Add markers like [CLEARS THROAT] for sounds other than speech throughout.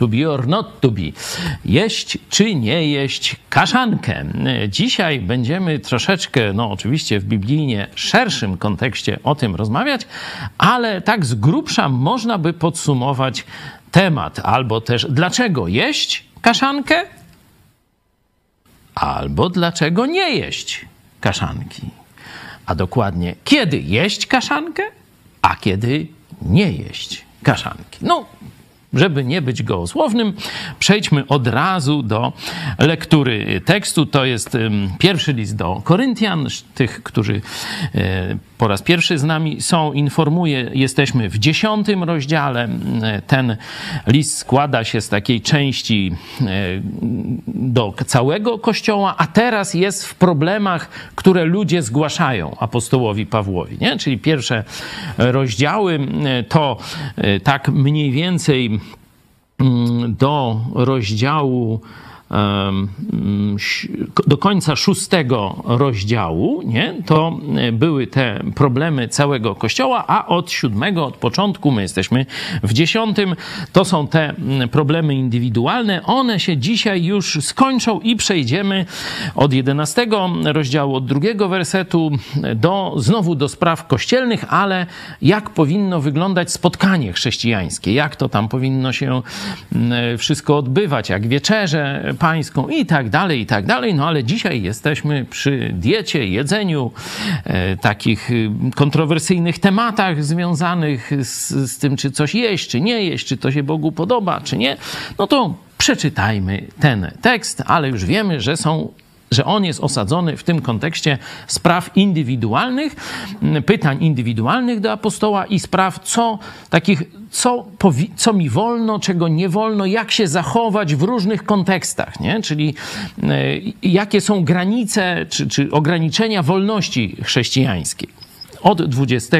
to be or not to be. Jeść czy nie jeść kaszankę. Dzisiaj będziemy troszeczkę, no oczywiście w biblijnie szerszym kontekście o tym rozmawiać, ale tak z grubsza można by podsumować temat, albo też dlaczego jeść kaszankę, albo dlaczego nie jeść kaszanki. A dokładnie, kiedy jeść kaszankę, a kiedy nie jeść kaszanki. No, żeby nie być gołosłownym, przejdźmy od razu do lektury tekstu. To jest pierwszy list do Koryntian. Tych, którzy e, po raz pierwszy z nami są, informuję, jesteśmy w dziesiątym rozdziale. Ten list składa się z takiej części e, do całego Kościoła, a teraz jest w problemach, które ludzie zgłaszają apostołowi Pawłowi. Nie? Czyli pierwsze rozdziały to e, tak mniej więcej do rozdziału do końca szóstego rozdziału, nie, to były te problemy całego Kościoła, a od siódmego, od początku, my jesteśmy w dziesiątym, to są te problemy indywidualne. One się dzisiaj już skończą i przejdziemy od jedenastego rozdziału, od drugiego wersetu do, znowu do spraw kościelnych, ale jak powinno wyglądać spotkanie chrześcijańskie, jak to tam powinno się wszystko odbywać, jak wieczerze pańską i tak dalej, i tak dalej. No ale dzisiaj jesteśmy przy diecie, jedzeniu, e, takich y, kontrowersyjnych tematach związanych z, z tym, czy coś jeść, czy nie jeść, czy to się Bogu podoba, czy nie. No to przeczytajmy ten tekst, ale już wiemy, że są że on jest osadzony w tym kontekście spraw indywidualnych, pytań indywidualnych do apostoła i spraw, co takich, co, co mi wolno, czego nie wolno, jak się zachować w różnych kontekstach, nie? czyli e, jakie są granice czy, czy ograniczenia wolności chrześcijańskiej. Od 20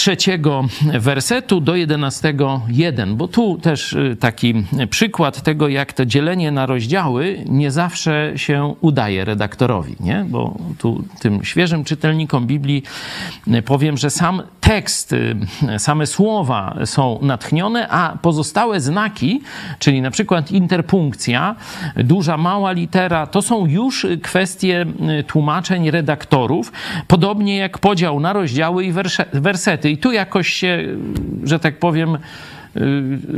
trzeciego wersetu do jedenastego jeden, bo tu też y, taki przykład tego, jak to dzielenie na rozdziały nie zawsze się udaje redaktorowi, nie? Bo tu tym świeżym czytelnikom Biblii y, powiem, że sam tekst, y, same słowa są natchnione, a pozostałe znaki, czyli na przykład interpunkcja, duża, mała litera, to są już kwestie tłumaczeń redaktorów, podobnie jak podział na rozdziały i wersety i tu jakoś się, że tak powiem,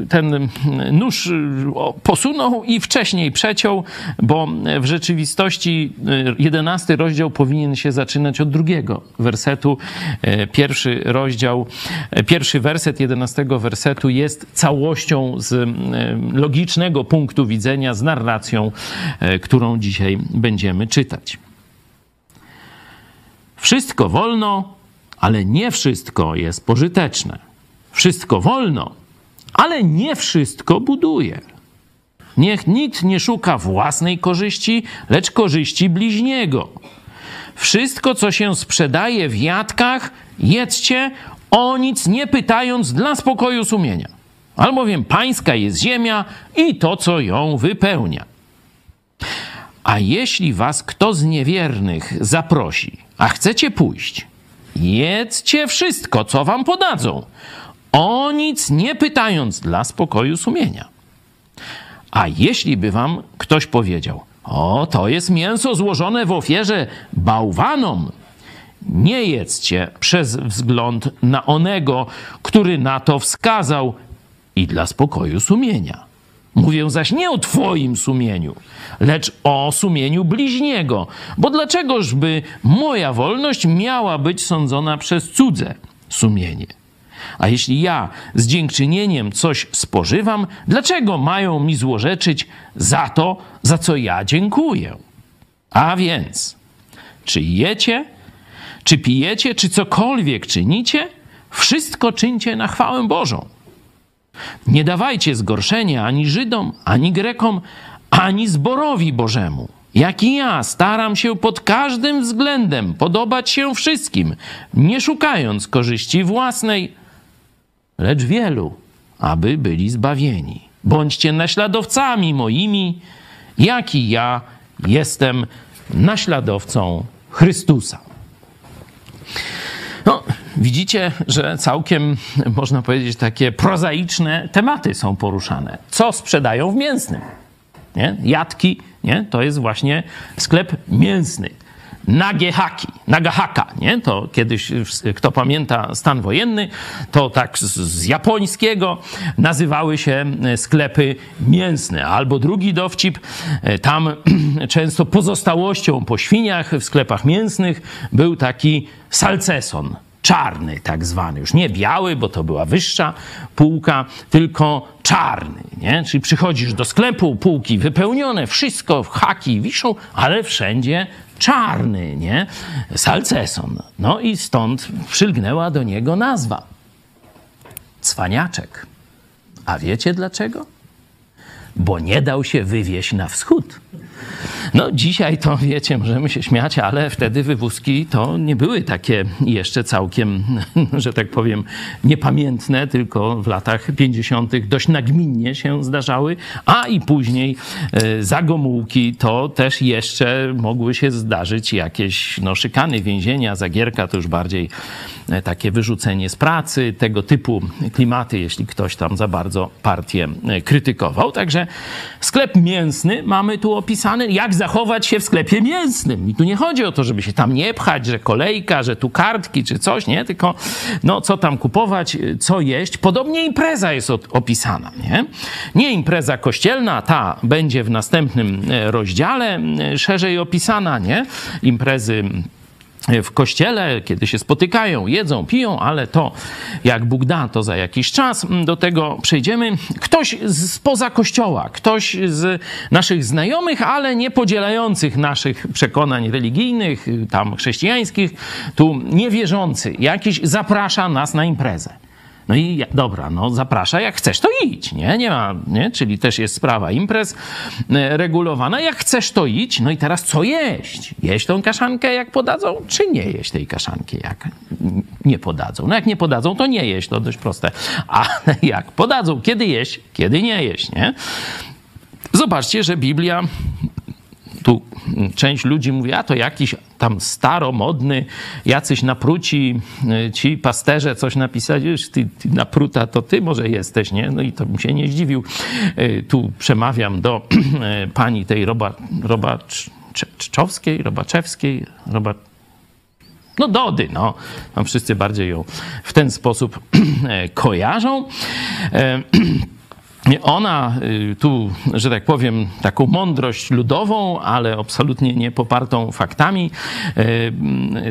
ten nóż posunął i wcześniej przeciął, bo w rzeczywistości jedenasty rozdział powinien się zaczynać od drugiego wersetu. Pierwszy rozdział, pierwszy werset jedenastego wersetu jest całością z logicznego punktu widzenia, z narracją, którą dzisiaj będziemy czytać. Wszystko wolno, ale nie wszystko jest pożyteczne. Wszystko wolno, ale nie wszystko buduje. Niech nikt nie szuka własnej korzyści, lecz korzyści bliźniego. Wszystko, co się sprzedaje w jadkach, jedzcie, o nic nie pytając dla spokoju sumienia. Albowiem pańska jest ziemia i to, co ją wypełnia. A jeśli was kto z niewiernych zaprosi, a chcecie pójść, Jedzcie wszystko, co wam podadzą, o nic nie pytając dla spokoju sumienia. A jeśli by wam ktoś powiedział, o, to jest mięso złożone w ofierze bałwanom, nie jedzcie przez wzgląd na onego, który na to wskazał i dla spokoju sumienia. Mówię zaś nie o Twoim sumieniu, lecz o sumieniu bliźniego. Bo dlaczegożby moja wolność miała być sądzona przez cudze sumienie? A jeśli ja z dziękczynieniem coś spożywam, dlaczego mają mi złorzeczyć za to, za co ja dziękuję? A więc, czy jecie, czy pijecie, czy cokolwiek czynicie, wszystko czyńcie na chwałę Bożą. Nie dawajcie zgorszenia ani Żydom, ani Grekom, ani zborowi Bożemu. Jak i ja staram się pod każdym względem podobać się wszystkim, nie szukając korzyści własnej, lecz wielu, aby byli zbawieni. Bądźcie naśladowcami moimi, jak i ja jestem naśladowcą Chrystusa. Widzicie, że całkiem, można powiedzieć, takie prozaiczne tematy są poruszane. Co sprzedają w mięsnym? Nie? Jadki, nie? to jest właśnie sklep mięsny. Nagehaki, Nagahaka, nie? To kiedyś, kto pamięta stan wojenny, to tak z, z, japońskiego nazywały się sklepy mięsne. Albo drugi dowcip, tam [CLEARS THROAT] często pozostałością po świniach w sklepach mięsnych był taki salceson, czarny tak zwany, już nie biały, bo to była wyższa półka, tylko czarny, nie? Czyli przychodzisz do sklepu, półki wypełnione, wszystko, haki wiszą, ale wszędzie czarny, nie? Salceson. No i stąd przylgnęła do niego nazwa. Cwaniaczek. A wiecie dlaczego? Bo nie dał się wywieźć na wschód. No dzisiaj to wiecie, możemy się śmiać, ale wtedy wywózki to nie były takie jeszcze całkiem, [LAUGHS] że tak powiem, niepamiętne, tylko w latach 50. dość nagminnie się zdarzały, a i później e, za Gomułki to też jeszcze mogły się zdarzyć jakieś no, szykany więzienia, zagierka to już bardziej e, takie wyrzucenie z pracy, tego typu klimaty, jeśli ktoś tam za bardzo partię e, krytykował. Także sklep mięsny mamy tu opisany, jak zachować się w sklepie mięsnym. I tu nie chodzi o to, żeby się tam nie pchać, że kolejka, że tu kartki czy coś, nie? Tylko no, co tam kupować, co jeść. Podobnie impreza jest opisana, nie? Nie impreza kościelna, ta będzie w następnym e, rozdziale szerzej opisana, nie? Imprezy w kościele, kiedy się spotykają, jedzą, piją, ale to jak Bóg da, to za jakiś czas do tego przejdziemy. Ktoś spoza kościoła, ktoś z naszych znajomych, ale nie podzielających naszych przekonań religijnych, tam chrześcijańskich, tu niewierzący, jakiś zaprasza nas na imprezę. No i dobra, no zaprasza, jak chcesz, to idź, nie? Nie ma, nie? Czyli też jest sprawa imprez e, regulowana. Jak chcesz, to idź. No i teraz co jeść? Jeść tą kaszankę, jak podadzą, czy nie jeść tej kaszanki, jak nie podadzą? No jak nie podadzą, to nie jeść, to dość proste. [LAUGHS] A jak podadzą, kiedy jeść, kiedy nie jeść, nie? Zobaczcie, że Biblia tu część ludzi mówi, a to jakiś tam staromodny, jacyś napruci y, ci pasterze coś napisali, już ty, ty napruta to ty może jesteś, nie? No i to bym się nie zdziwił. Y, tu przemawiam do [CLEARS THROAT] y, pani tej Roba, Robaczowskiej, Robaczewskiej, Roba, no Dody, no. Tam wszyscy bardziej ją w ten sposób [CLEARS THROAT] kojarzą. [CLEARS THROAT] Ona y, tu, że tak powiem, taką mądrość ludową, ale absolutnie nie popartą faktami, y,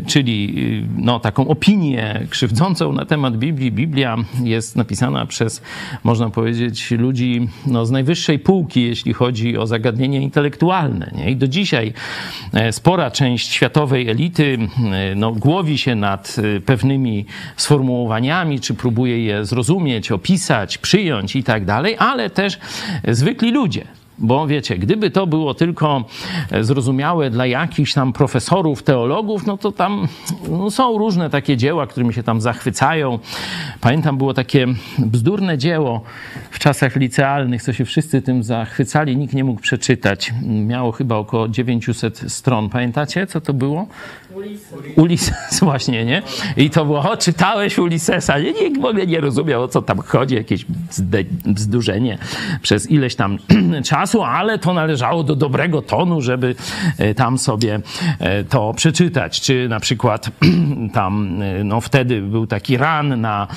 czyli y, no, taką opinię krzywdzącą na temat Biblii. Biblia jest napisana przez, można powiedzieć, ludzi no, z najwyższej półki, jeśli chodzi o zagadnienia intelektualne. Nie? I do dzisiaj e, spora część światowej elity no, głowi się nad pewnymi sformułowaniami, czy próbuje je zrozumieć, opisać, przyjąć i tak dalej ale też zwykli ludzie. Bo wiecie, gdyby to było tylko zrozumiałe dla jakichś tam profesorów, teologów, no to tam no są różne takie dzieła, którymi się tam zachwycają. Pamiętam, było takie bzdurne dzieło w czasach licealnych, co się wszyscy tym zachwycali, nikt nie mógł przeczytać. Miało chyba około 900 stron. Pamiętacie, co to było? Ulises. [LAUGHS] Właśnie, nie? I to było, o, czytałeś Ulisesa. Nikt w ogóle nie rozumiał, o co tam chodzi, jakieś bzdurzenie przez ileś tam [CLEARS THROAT] czasu, ale to należało do dobrego tonu, żeby e, tam sobie e, to przeczytać. Czy na przykład [CLEARS THROAT] tam, e, no wtedy był taki ran na,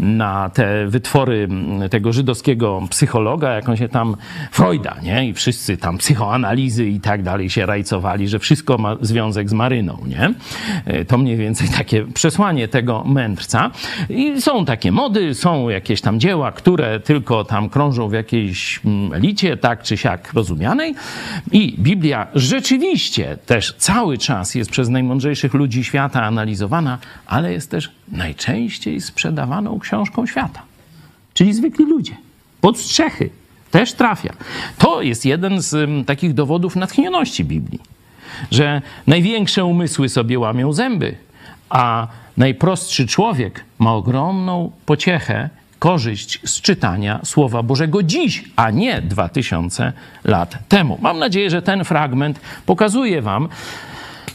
na te wytwory tego żydowskiego psychologa, jak on się tam, Freuda, nie? I wszyscy tam psychoanalizy i tak dalej się rajcowali, że wszystko ma związek z maryną, nie? E, to mniej więcej [LAUGHS] takie przesłanie tego mędrca. I są takie mody, są jakieś tam dzieła, które tylko tam krążą w jakiejś mm, licie, tak czy siak rozumianej. I Biblia rzeczywiście też cały czas jest przez najmądrzejszych ludzi świata analizowana, ale jest też najczęściej sprzedawaną książką świata. Czyli zwykli ludzie, pod strzechy, też trafia. To jest jeden z mm, takich dowodów natchnioności Biblii że największe umysły sobie łamią zęby, a najprostszy człowiek ma ogromną pociechę, korzyść z czytania Słowa Bożego dziś, a nie dwa tysiące lat temu. Mam nadzieję, że ten fragment pokazuje Wam,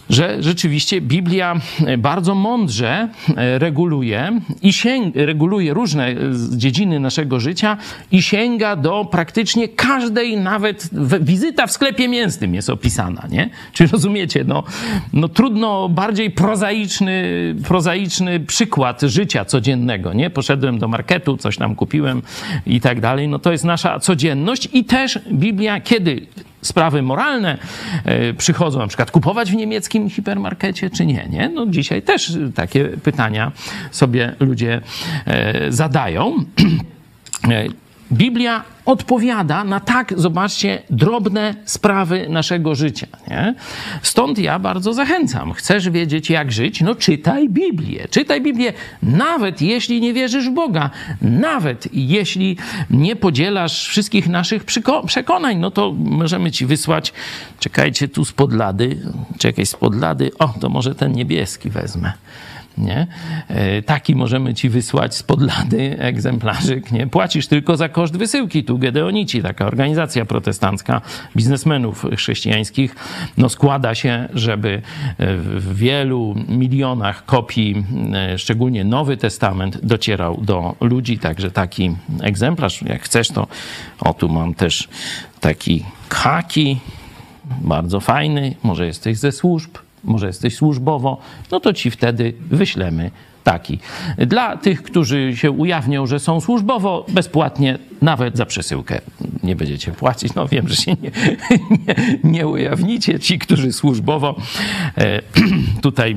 że rzeczywiście Biblia bardzo mądrze reguluje i sięg, reguluje różne dziedziny naszego życia i sięga do praktycznie każdej, nawet wizyta w sklepie mięsnym jest opisana, nie? Czy rozumiecie? No, no trudno bardziej prozaiczny, prozaiczny przykład życia codziennego, nie? Poszedłem do marketu, coś tam kupiłem i tak dalej. No to jest nasza codzienność i też Biblia, kiedy sprawy moralne e, przychodzą, na przykład kupować w niemieckim hipermarkecie, czy nie, nie? No dzisiaj też takie pytania sobie ludzie e, zadają. [CLEARS THROAT] Biblia odpowiada na tak, zobaczcie, drobne sprawy naszego życia. Nie? Stąd ja bardzo zachęcam. Chcesz wiedzieć, jak żyć? No czytaj Biblię. Czytaj Biblię, nawet jeśli nie wierzysz w Boga, nawet jeśli nie podzielasz wszystkich naszych przekonań, no to możemy ci wysłać, czekajcie tu z podlady, czekaj z podlady, o, to może ten niebieski wezmę nie? E, taki możemy ci wysłać z podlady [LAUGHS] egzemplarzyk, nie? Płacisz tylko za koszt wysyłki. Tu Gedeonici, taka organizacja protestancka biznesmenów chrześcijańskich, no składa się, żeby w wielu milionach kopii, e, szczególnie Nowy Testament, docierał do ludzi. Także taki egzemplarz, jak chcesz, to o tu mam też taki haki, bardzo fajny, może jesteś ze służb, może jesteś służbowo, no to ci wtedy wyślemy taki. Dla tych, którzy się ujawnią, że są służbowo, bezpłatnie, nawet za przesyłkę nie będziecie płacić. No wiem, że się nie, [LAUGHS] nie, nie ujawnicie. Ci, którzy służbowo e, [CLEARS THROAT] tutaj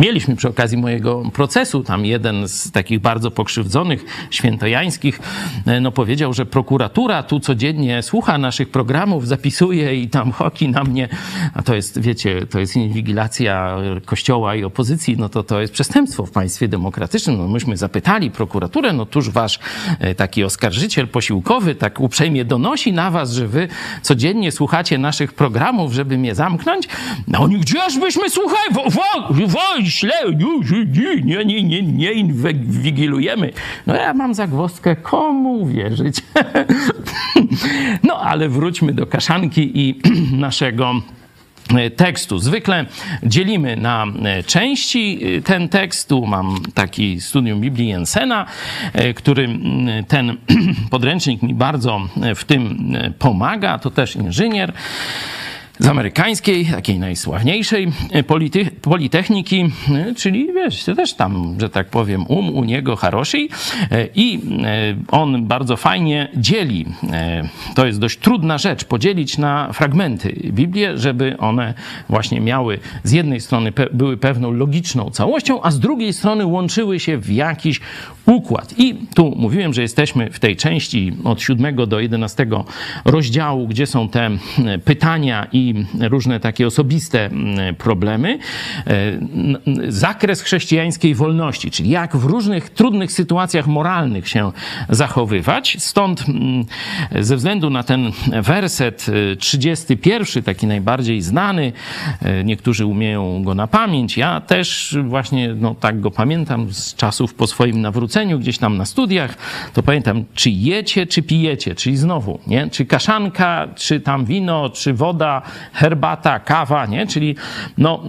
Mieliśmy przy okazji mojego procesu, tam jeden z takich bardzo pokrzywdzonych, świętojańskich, e, no powiedział, że prokuratura tu codziennie słucha naszych programów, zapisuje i tam hoki na mnie, a to jest, wiecie, to jest inwigilacja kościoła i opozycji, no to to jest przestępstwo w państwie demokratycznym. No myśmy zapytali prokuraturę, no tuż wasz e, taki oskarżyciel posiłkowy tak uprzejmie donosi na was, że wy codziennie słuchacie naszych programów, żeby mnie zamknąć. No oni, gdzieżbyśmy słuchali? Wo, wo, wo, źle, nie, nie, nie, nie inwigilujemy. No ja mam zagwozdkę, komu wierzyć? [LAUGHS] No ale wróćmy do kaszanki i [CLEARS THROAT] naszego tekstu. Zwykle dzielimy na części ten tekst. Tu mam taki studium Biblii Jensena, który ten [CLEARS THROAT] podręcznik mi bardzo w tym pomaga. To też inżynier z amerykańskiej, takiej najsławniejszej e, politechniki, e, czyli wiesz, też tam, że tak powiem, um u niego Haroshi e, i on bardzo fajnie dzieli, to jest dość trudna rzecz, podzielić na fragmenty Biblię, żeby one właśnie miały z jednej strony były pewną logiczną całością, a z drugiej strony łączyły się w jakiś układ. I tu mówiłem, że jesteśmy w tej części od 7 do 11 rozdziału, gdzie są te pytania i różne takie osobiste problemy. E, zakres chrześcijańskiej wolności, czyli jak w różnych trudnych sytuacjach moralnych się zachowywać. Stąd ze względu na ten werset 31, e, taki najbardziej znany, e, niektórzy umieją go na pamięć. Ja też właśnie no, tak go pamiętam z czasów po swoim nawróceniu gdzieś tam na studiach, to pamiętam, czy jecie, czy pijecie, czyli znowu, nie? Czy kaszanka, czy tam wino, czy woda, herbata, kawa, nie? Czyli no,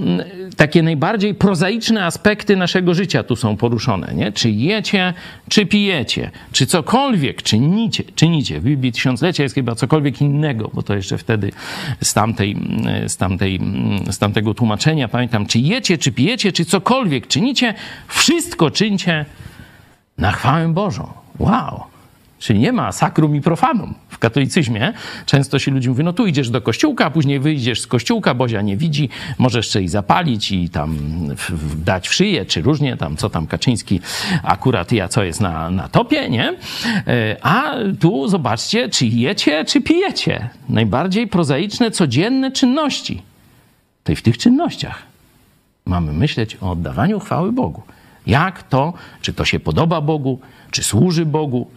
takie najbardziej prozaiczne aspekty naszego życia tu są poruszone, nie? Czy jecie, czy pijecie, czy cokolwiek czynicie, czynicie. W Biblii Tysiąclecia jest chyba cokolwiek innego, bo to jeszcze wtedy z, tamtej, z, tamtej, z tamtego tłumaczenia pamiętam, czy jecie, czy pijecie, czy cokolwiek czynicie, wszystko czyńcie na chwałę Bożą. Wow! Czyli nie ma sakrum i profanum. W katolicyzmie często się ludzie mówią, no tu idziesz do kościółka, później wyjdziesz z kościółka, Bozia nie widzi, możesz jeszcze i zapalić i tam dać w szyję, czy różnie tam, co tam Kaczyński akurat ja, co jest na, na topie, nie? E, a tu zobaczcie, czy jecie, czy pijecie. Najbardziej prozaiczne, codzienne czynności. To i w tych czynnościach mamy myśleć o oddawaniu chwały Bogu. Jak to, czy to się podoba Bogu, czy służy Bogu,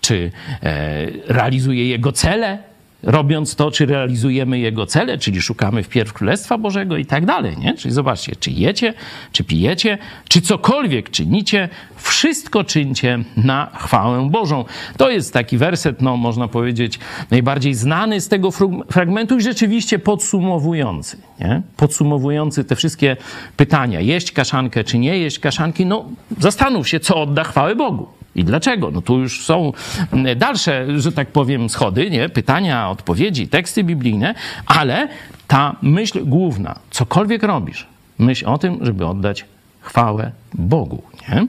czy e, realizuje Jego cele, robiąc to, czy realizujemy Jego cele, czyli szukamy wpierw Królestwa Bożego i tak dalej, nie? Czyli zobaczcie, czy jecie, czy pijecie, czy cokolwiek czynicie, wszystko czyńcie na chwałę Bożą. To jest taki werset, no można powiedzieć, najbardziej znany z tego fragmentu i rzeczywiście podsumowujący, nie? Podsumowujący te wszystkie pytania, jeść kaszankę, czy nie jeść kaszanki, no zastanów się, co odda chwałę Bogu. I dlaczego? No tu już są mm, dalsze, że tak powiem, schody, nie? pytania, odpowiedzi, teksty biblijne, ale ta myśl główna, cokolwiek robisz, myśl o tym, żeby oddać chwałę Bogu. Nie?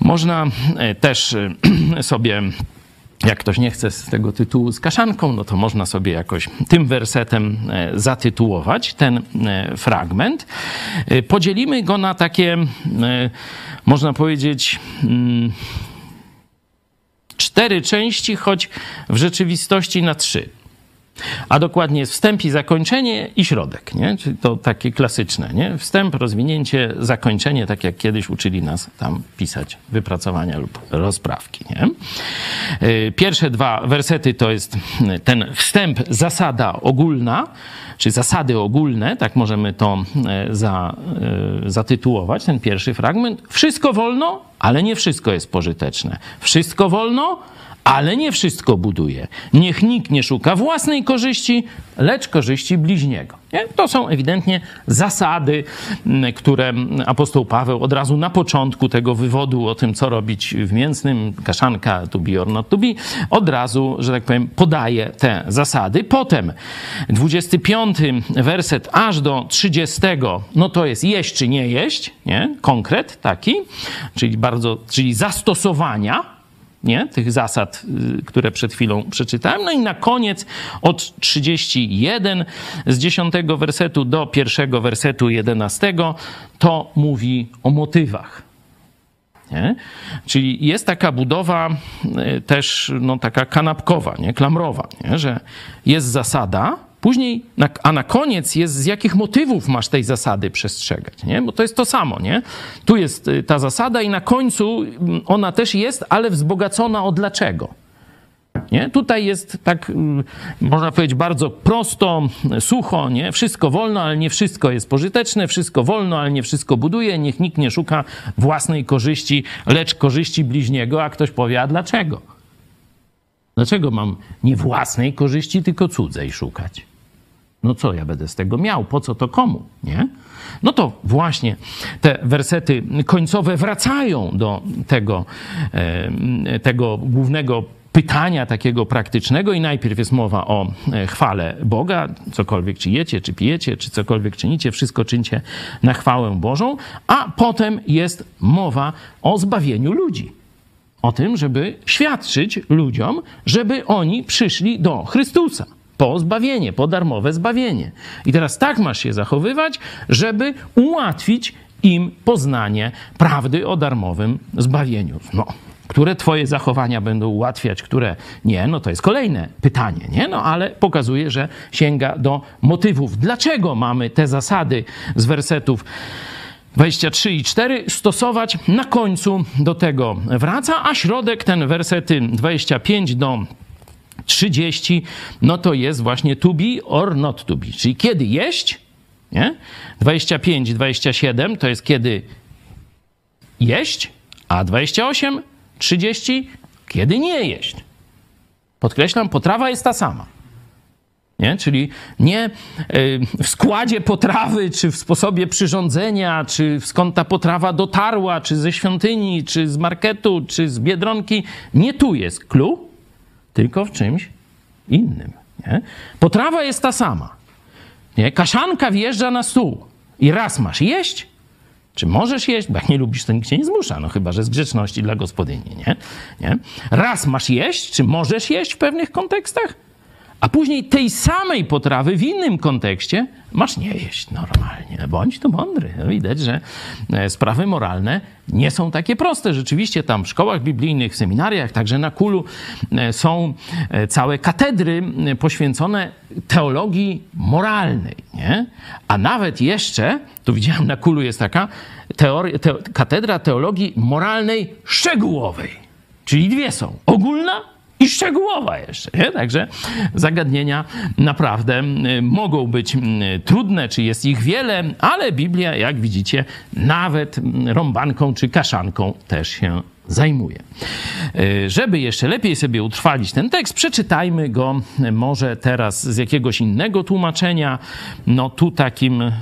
Można e, też e, [CLEARS THROAT] sobie jak ktoś nie chce z tego tytułu z kaszanką, no to można sobie jakoś tym wersetem e, zatytułować ten fragment. Podzielimy go na takie można powiedzieć, mm, cztery części, choć w rzeczywistości na trzy. A dokładnie jest wstęp i zakończenie i środek, nie? Czyli to takie klasyczne, nie? Wstęp, rozwinięcie, zakończenie, tak jak kiedyś uczyli nas tam pisać wypracowania lub rozprawki, nie? Y, pierwsze dwa wersety to jest ten wstęp, zasada ogólna, czy zasady ogólne, tak możemy to e, za, e, zatytułować, ten pierwszy fragment. Wszystko wolno, ale nie wszystko jest pożyteczne. Wszystko wolno, ale nie wszystko buduje. Niech nikt nie szuka własnej korzyści, lecz korzyści bliźniego. Nie? To są ewidentnie zasady, które apostoł Paweł od razu na początku tego wywodu o tym, co robić w mięsnym, kaszanka to be or not to be, od razu, że tak powiem, podaje te zasady. Potem 25 werset aż do 30, no to jest jeść czy nie jeść, nie? konkret taki, czyli bardzo, czyli zastosowania, nie? tych zasad, y, które przed chwilą przeczytałem. No i na koniec od 31 z 10 wersetu do pierwszego wersetu 11 to mówi o motywach. Nie? Czyli jest taka budowa y, też no, taka kanapkowa, nie? klamrowa, nie? że jest zasada, Później, a na koniec jest, z jakich motywów masz tej zasady przestrzegać, nie? Bo to jest to samo, nie? Tu jest y, ta zasada i na końcu mm, ona też jest, ale wzbogacona o dlaczego. Nie? Tutaj jest tak, mm, można powiedzieć, bardzo prosto, sucho, nie? Wszystko wolno, ale nie wszystko jest pożyteczne, wszystko wolno, ale nie wszystko buduje. Niech nikt nie szuka własnej korzyści, lecz korzyści bliźniego, a ktoś powie, a dlaczego? Dlaczego mam nie własnej korzyści, tylko cudzej szukać? No co ja będę z tego miał? Po co to komu? Nie? No to właśnie te wersety końcowe wracają do tego, tego głównego pytania takiego praktycznego i najpierw jest mowa o e, chwale Boga, cokolwiek czy jecie, czy pijecie, czy cokolwiek czynicie, wszystko czyńcie na chwałę Bożą, a potem jest mowa o zbawieniu ludzi. O tym, żeby świadczyć ludziom, żeby oni przyszli do Chrystusa po zbawienie, po darmowe zbawienie. I teraz tak masz się zachowywać, żeby ułatwić im poznanie prawdy o darmowym zbawieniu. No, które twoje zachowania będą ułatwiać, które nie, no to jest kolejne pytanie, nie? No ale pokazuje, że sięga do motywów. Dlaczego mamy te zasady z wersetów 23 i 4 stosować? Na końcu do tego wraca, a środek, ten wersety 25 do 30, no to jest właśnie to be or not to be, czyli kiedy jeść, nie? 25, 27 to jest kiedy jeść, a 28, 30 kiedy nie jeść. Podkreślam, potrawa jest ta sama. Nie? Czyli nie y, w składzie potrawy, czy w sposobie przyrządzenia, czy skąd ta potrawa dotarła, czy ze świątyni, czy z marketu, czy z biedronki. Nie tu jest clue, tylko w czymś innym. Nie? Potrawa jest ta sama. Nie? Kaszanka wjeżdża na stół i raz masz jeść, czy możesz jeść, bo jak nie lubisz, to nikt cię nie zmusza, no chyba, że z grzeczności dla gospodyni, nie? nie? Raz masz jeść, czy możesz jeść w pewnych kontekstach, a później tej samej potrawy w innym kontekście masz nie jeść normalnie. Bądź tu mądry. No widać, że e, sprawy moralne nie są takie proste. Rzeczywiście tam w szkołach biblijnych, seminariach, także na kulu e, są e, całe katedry poświęcone teologii moralnej. Nie? A nawet jeszcze, tu widziałem na kulu jest taka teoria, te, katedra teologii moralnej szczegółowej. Czyli dwie są. Ogólna i szczegółowa jeszcze. Nie? Także zagadnienia naprawdę mogą być trudne, czy jest ich wiele, ale Biblia, jak widzicie, nawet rąbanką czy kaszanką też się zajmuje. E, żeby jeszcze lepiej sobie utrwalić ten tekst, przeczytajmy go może teraz z jakiegoś innego tłumaczenia. No tu takim, mm,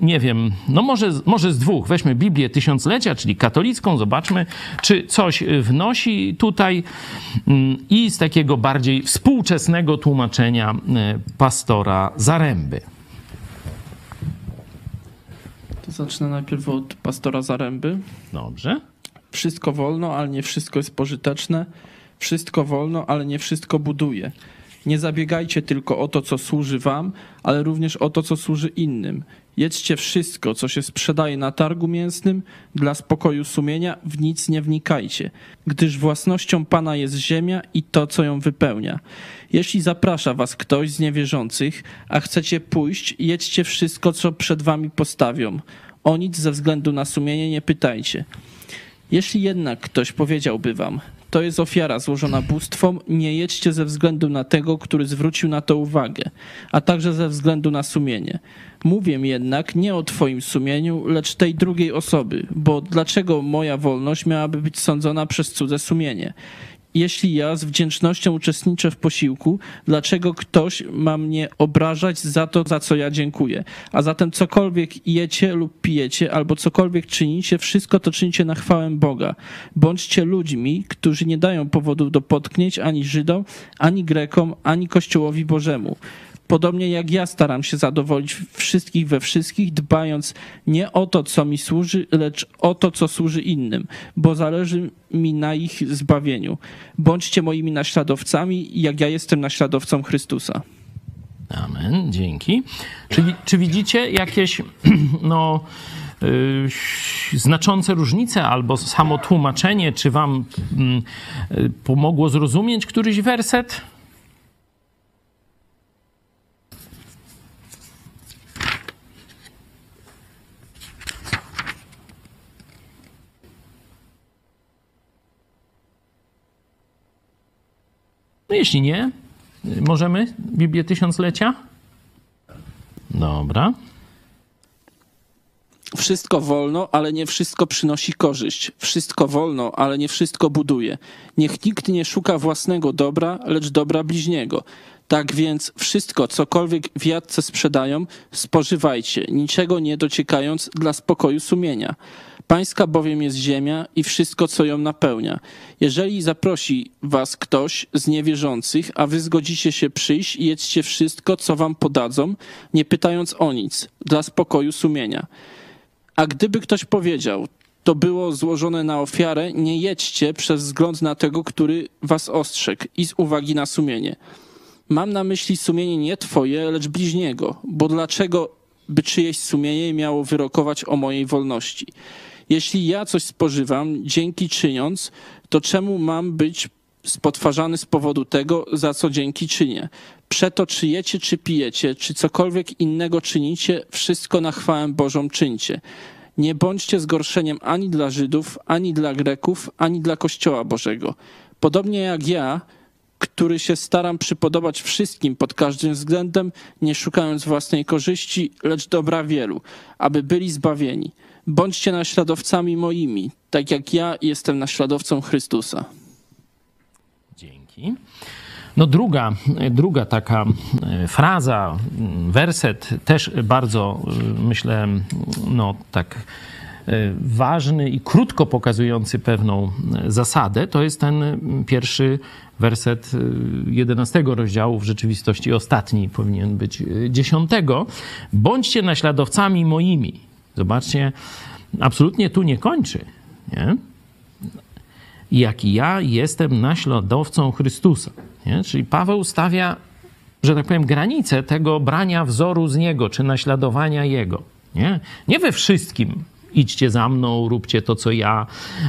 nie wiem, no może, może z dwóch. Weźmy Biblię Tysiąclecia, czyli katolicką, zobaczmy, czy coś wnosi tutaj mm, i z takiego bardziej współczesnego tłumaczenia pastora Zaręby. To zacznę najpierw od pastora Zaręby. Dobrze. Wszystko wolno, ale nie wszystko jest pożyteczne. Wszystko wolno, ale nie wszystko buduje. Nie zabiegajcie tylko o to, co służy wam, ale również o to, co służy innym. Jedzcie wszystko, co się sprzedaje na targu mięsnym, dla spokoju sumienia w nic nie wnikajcie, gdyż własnością Pana jest ziemia i to, co ją wypełnia. Jeśli zaprasza was ktoś z niewierzących, a chcecie pójść, jedźcie wszystko, co przed wami postawią. O nic ze względu na sumienie nie pytajcie. Jeśli jednak ktoś powiedziałby wam, to jest ofiara złożona bóstwom, nie jedźcie ze względu na tego, który zwrócił na to uwagę, a także ze względu na sumienie. Mówię jednak nie o twoim sumieniu, lecz tej drugiej osoby, bo dlaczego moja wolność miałaby być sądzona przez cudze sumienie? Jeśli ja z wdzięcznością uczestniczę w posiłku, dlaczego ktoś ma mnie obrażać za to, za co ja dziękuję? A zatem cokolwiek jecie lub pijecie, albo cokolwiek czynicie, wszystko to czynicie na chwałę Boga. Bądźcie ludźmi, którzy nie dają powodów do potknięć ani Żydom, ani Grekom, ani Kościołowi Bożemu podobnie jak ja staram się zadowolić wszystkich we wszystkich, dbając nie o to, co mi służy, lecz o to, co służy innym, bo zależy mi na ich zbawieniu. Bądźcie moimi naśladowcami, jak ja jestem naśladowcą Chrystusa. Amen, dzięki. Czy, czy widzicie jakieś [CLEARS THROAT] no, yy, znaczące różnice albo samo tłumaczenie? Czy wam yy, pomogło zrozumieć któryś werset? No jeśli nie, możemy Biblię Tysiąclecia? Dobra. Wszystko wolno, ale nie wszystko przynosi korzyść. Wszystko wolno, ale nie wszystko buduje. Niech nikt nie szuka własnego dobra, lecz dobra bliźniego. Tak więc wszystko, cokolwiek w jadce sprzedają, spożywajcie, niczego nie dociekając dla spokoju sumienia. Pańska bowiem jest ziemia i wszystko, co ją napełnia. Jeżeli zaprosi was ktoś z niewierzących, a wy zgodzicie się przyjść i jedzcie wszystko, co wam podadzą, nie pytając o nic, dla spokoju sumienia. A gdyby ktoś powiedział, to było złożone na ofiarę, nie jedźcie przez wzgląd na tego, który was ostrzegł i z uwagi na sumienie. Mam na myśli sumienie nie twoje, lecz bliźniego, bo dlaczego by czyjeś sumienie miało wyrokować o mojej wolności? Jeśli ja coś spożywam, dzięki czyniąc, to czemu mam być spotwarzany z powodu tego, za co dzięki czynię? Przeto czy jecie, czy pijecie, czy cokolwiek innego czynicie, wszystko na chwałę Bożą czyńcie. Nie bądźcie zgorszeniem ani dla Żydów, ani dla Greków, ani dla Kościoła Bożego. Podobnie jak ja, który się staram przypodobać wszystkim pod każdym względem, nie szukając własnej korzyści, lecz dobra wielu, aby byli zbawieni. Bądźcie naśladowcami moimi, tak jak ja jestem naśladowcą Chrystusa. Dzięki. No druga, druga taka e, fraza, werset też bardzo, e, myślę, no tak e, ważny i krótko pokazujący pewną zasadę, to jest ten pierwszy werset 11 rozdziału, w rzeczywistości ostatni powinien być dziesiątego. Bądźcie naśladowcami moimi Zobaczcie, absolutnie tu nie kończy. Nie? Jak ja jestem naśladowcą Chrystusa. Nie? Czyli Paweł stawia, że tak powiem, granicę tego brania wzoru z Niego, czy naśladowania Jego. Nie, nie we wszystkim idźcie za mną, róbcie to, co ja,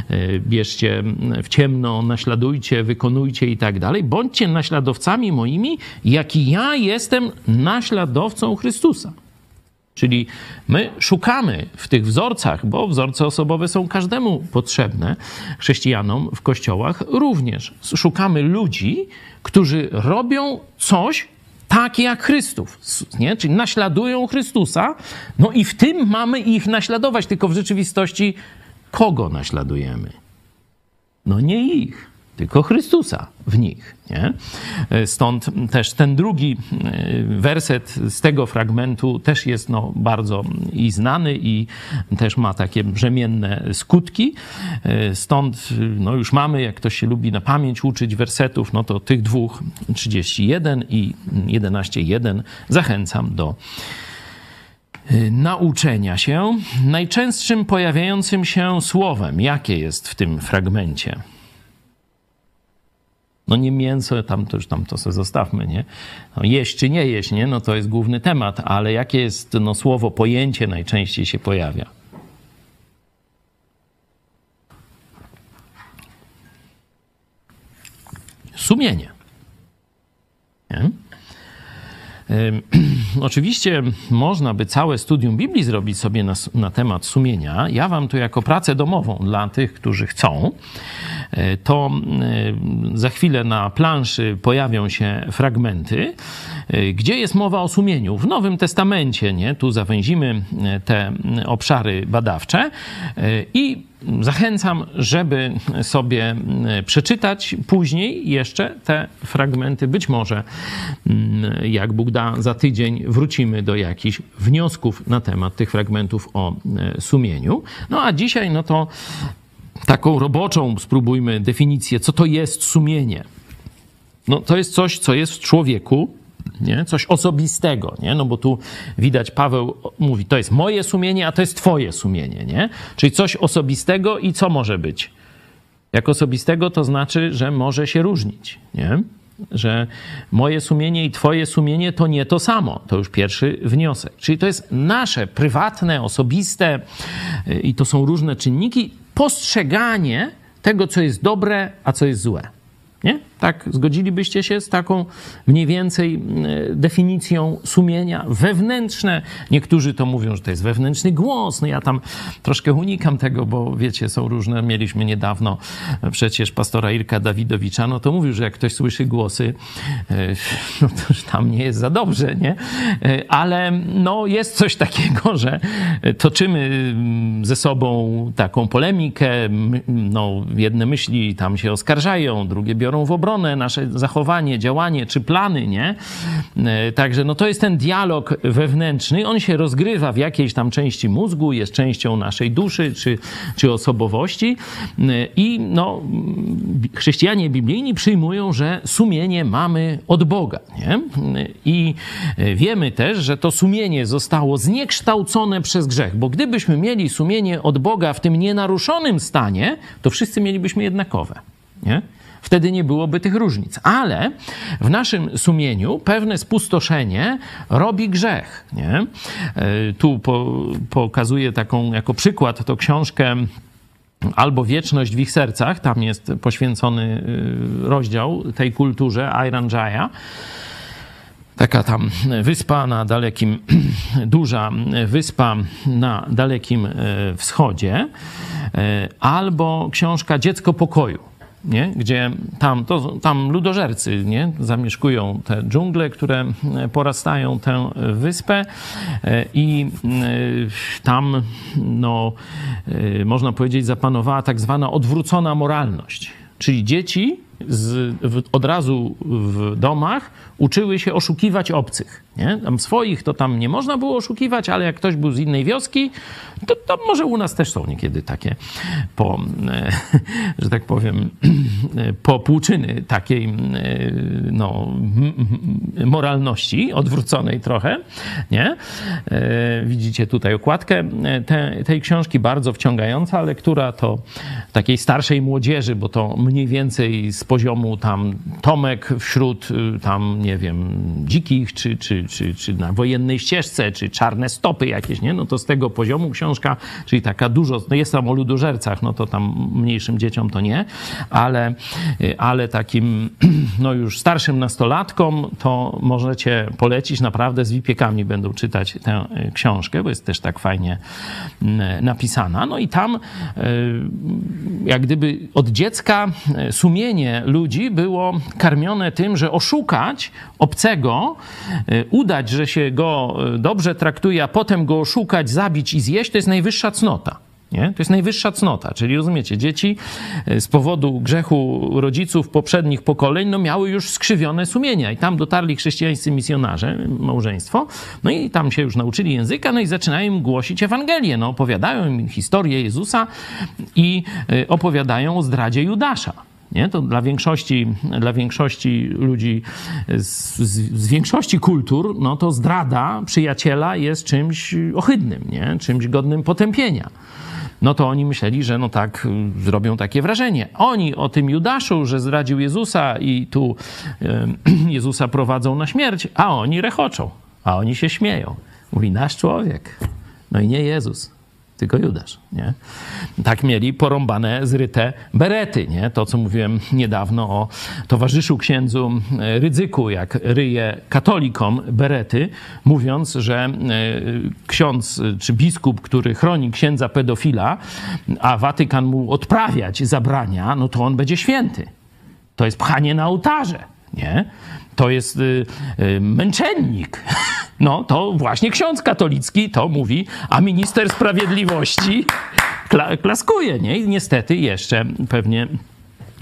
e, bierzcie w ciemno, naśladujcie, wykonujcie i tak dalej. Bądźcie naśladowcami moimi, jak i ja jestem naśladowcą Chrystusa. Czyli my szukamy w tych wzorcach, bo wzorce osobowe są każdemu potrzebne, chrześcijanom w kościołach również. Szukamy ludzi, którzy robią coś tak jak Chrystus, nie? czyli naśladują Chrystusa, no i w tym mamy ich naśladować, tylko w rzeczywistości kogo naśladujemy? No nie ich tylko Chrystusa w nich. Nie? Stąd też ten drugi e, werset z tego fragmentu też jest no, bardzo i znany i też ma takie brzemienne skutki. E, stąd no, już mamy, jak ktoś się lubi na pamięć uczyć wersetów, no to tych dwóch, 31 i 11.1 zachęcam do e, nauczenia się. Najczęstszym pojawiającym się słowem, jakie jest w tym fragmencie? No nie mięso, tam to już tam to sobie zostawmy, nie? No jeść czy nie jeść, nie? No to jest główny temat, ale jakie jest no, słowo, pojęcie najczęściej się pojawia? Sumienie. Nie? [CLEARS THROAT] Oczywiście można by całe studium Biblii zrobić sobie na, na, temat sumienia. Ja wam tu jako pracę domową dla tych, którzy chcą, e, to za chwilę na planszy pojawią się fragmenty, gdzie jest mowa o sumieniu. W Nowym Testamencie, nie? Tu zawęzimy te obszary badawcze i Zachęcam, żeby sobie przeczytać później jeszcze te fragmenty. Być może, jak Bóg da, za tydzień wrócimy do jakichś wniosków na temat tych fragmentów o sumieniu. No a dzisiaj, no to taką roboczą spróbujmy definicję, co to jest sumienie. No, to jest coś, co jest w człowieku, nie? coś osobistego, nie? no bo tu widać Paweł mówi, to jest moje sumienie, a to jest twoje sumienie, nie? czyli coś osobistego i co może być? Jak osobistego to znaczy, że może się różnić, nie? że moje sumienie i twoje sumienie to nie to samo. To już pierwszy wniosek. Czyli to jest nasze prywatne, osobiste y, i to są różne czynniki, postrzeganie tego, co jest dobre, a co jest złe. Nie? Tak, zgodzilibyście się z taką mniej więcej e, definicją sumienia wewnętrzne. Niektórzy to mówią, że to jest wewnętrzny głos. No ja tam troszkę unikam tego, bo wiecie, są różne. Mieliśmy niedawno przecież pastora Irka Dawidowicza, no to mówił, że jak ktoś słyszy głosy, e, [LAUGHS] no to już tam nie jest za dobrze, nie? E, ale no jest coś takiego, że toczymy mm, ze sobą taką polemikę, no jedne myśli tam się oskarżają, drugie biorą w obronę, stronę, nasze zachowanie, działanie czy plany, nie? E, także no to jest ten dialog wewnętrzny. On się rozgrywa w jakiejś tam części mózgu, jest częścią naszej duszy czy, czy osobowości. E, I no, chrześcijanie biblijni przyjmują, że sumienie mamy od Boga, nie? I wiemy też, że to sumienie zostało zniekształcone przez grzech, bo gdybyśmy mieli sumienie od Boga w tym nienaruszonym stanie, to wszyscy mielibyśmy jednakowe. Nie? Wtedy nie byłoby tych różnic. Ale w naszym sumieniu pewne spustoszenie robi grzech. Nie? E, tu po, pokazuję taką jako przykład to książkę albo Wieczność w ich sercach, tam jest poświęcony y, rozdział tej kulturze Iron Jaya taka tam wyspa na dalekim, [CLEARS THROAT] duża wyspa na dalekim e, wschodzie, e, albo książka Dziecko pokoju nie? gdzie tam, to, tam ludożercy nie? zamieszkują te dżungle, które e, porastają tę wyspę e, i e, tam, no, można powiedzieć, zapanowała tak zwana odwrócona moralność. Czyli dzieci z, w, od razu w domach uczyły się oszukiwać obcych. Nie? Tam swoich to tam nie można było oszukiwać, ale jak ktoś był z innej wioski, to, to może u nas też są niekiedy takie po, e, [LAUGHS] że tak powiem, [CLEARS THROAT] po płuczyny takiej e, no, moralności odwróconej trochę. Nie? E, widzicie tutaj okładkę te, tej książki, bardzo wciągająca lektura to takiej starszej młodzieży, bo to mniej więcej z poziomu tam Tomek wśród y, tam, nie wiem, dzikich, czy, czy, czy, czy na wojennej ścieżce, czy czarne stopy jakieś, nie? No to z tego poziomu książka, czyli taka dużo, no jest tam o ludożercach, no to tam mniejszym dzieciom to nie, ale, y, ale takim, [CLEARS THROAT] no już starszym nastolatkom to możecie polecić, naprawdę z wipiekami będą czytać tę y, książkę, bo jest też tak fajnie napisana. No i tam jak gdyby od dziecka sumienie ludzi było karmione tym, że oszukać obcego, y, udać, że się go y, dobrze traktuje, a potem go oszukać, zabić i zjeść, to jest najwyższa cnota. Nie? To jest najwyższa cnota, czyli rozumiecie, dzieci y, z powodu grzechu rodziców poprzednich pokoleń no miały już skrzywione sumienia i tam dotarli chrześcijańscy misjonarze, małżeństwo, no i tam się już nauczyli języka, no i zaczynają im głosić Ewangelię, no opowiadają im historię Jezusa i opowiadają o zdradzie Judasza. Nie? To dla większości, dla większości ludzi z, z, z, większości kultur, no to zdrada przyjaciela jest czymś ohydnym, nie? czymś godnym potępienia. No to oni myśleli, że no tak zrobią takie wrażenie. Oni o tym Judaszu, że zdradził Jezusa i tu e, [CLEARS THROAT] Jezusa prowadzą na śmierć, a oni rechoczą, a oni się śmieją. Mówi nasz człowiek, no i nie Jezus tylko Judasz, nie? Tak mieli porąbane, zryte berety, nie? To, co mówiłem niedawno o towarzyszu księdzu e, Rydzyku, jak ryje katolikom berety, mówiąc, że e, ksiądz czy biskup, który chroni księdza pedofila, a Watykan mu odprawiać zabrania, no to on będzie święty. To jest pchanie na ołtarze, nie? To jest y, y, męczennik. [LAUGHS] No to właśnie ksiądz katolicki to mówi, a minister sprawiedliwości klaskuje, nie? I niestety jeszcze pewnie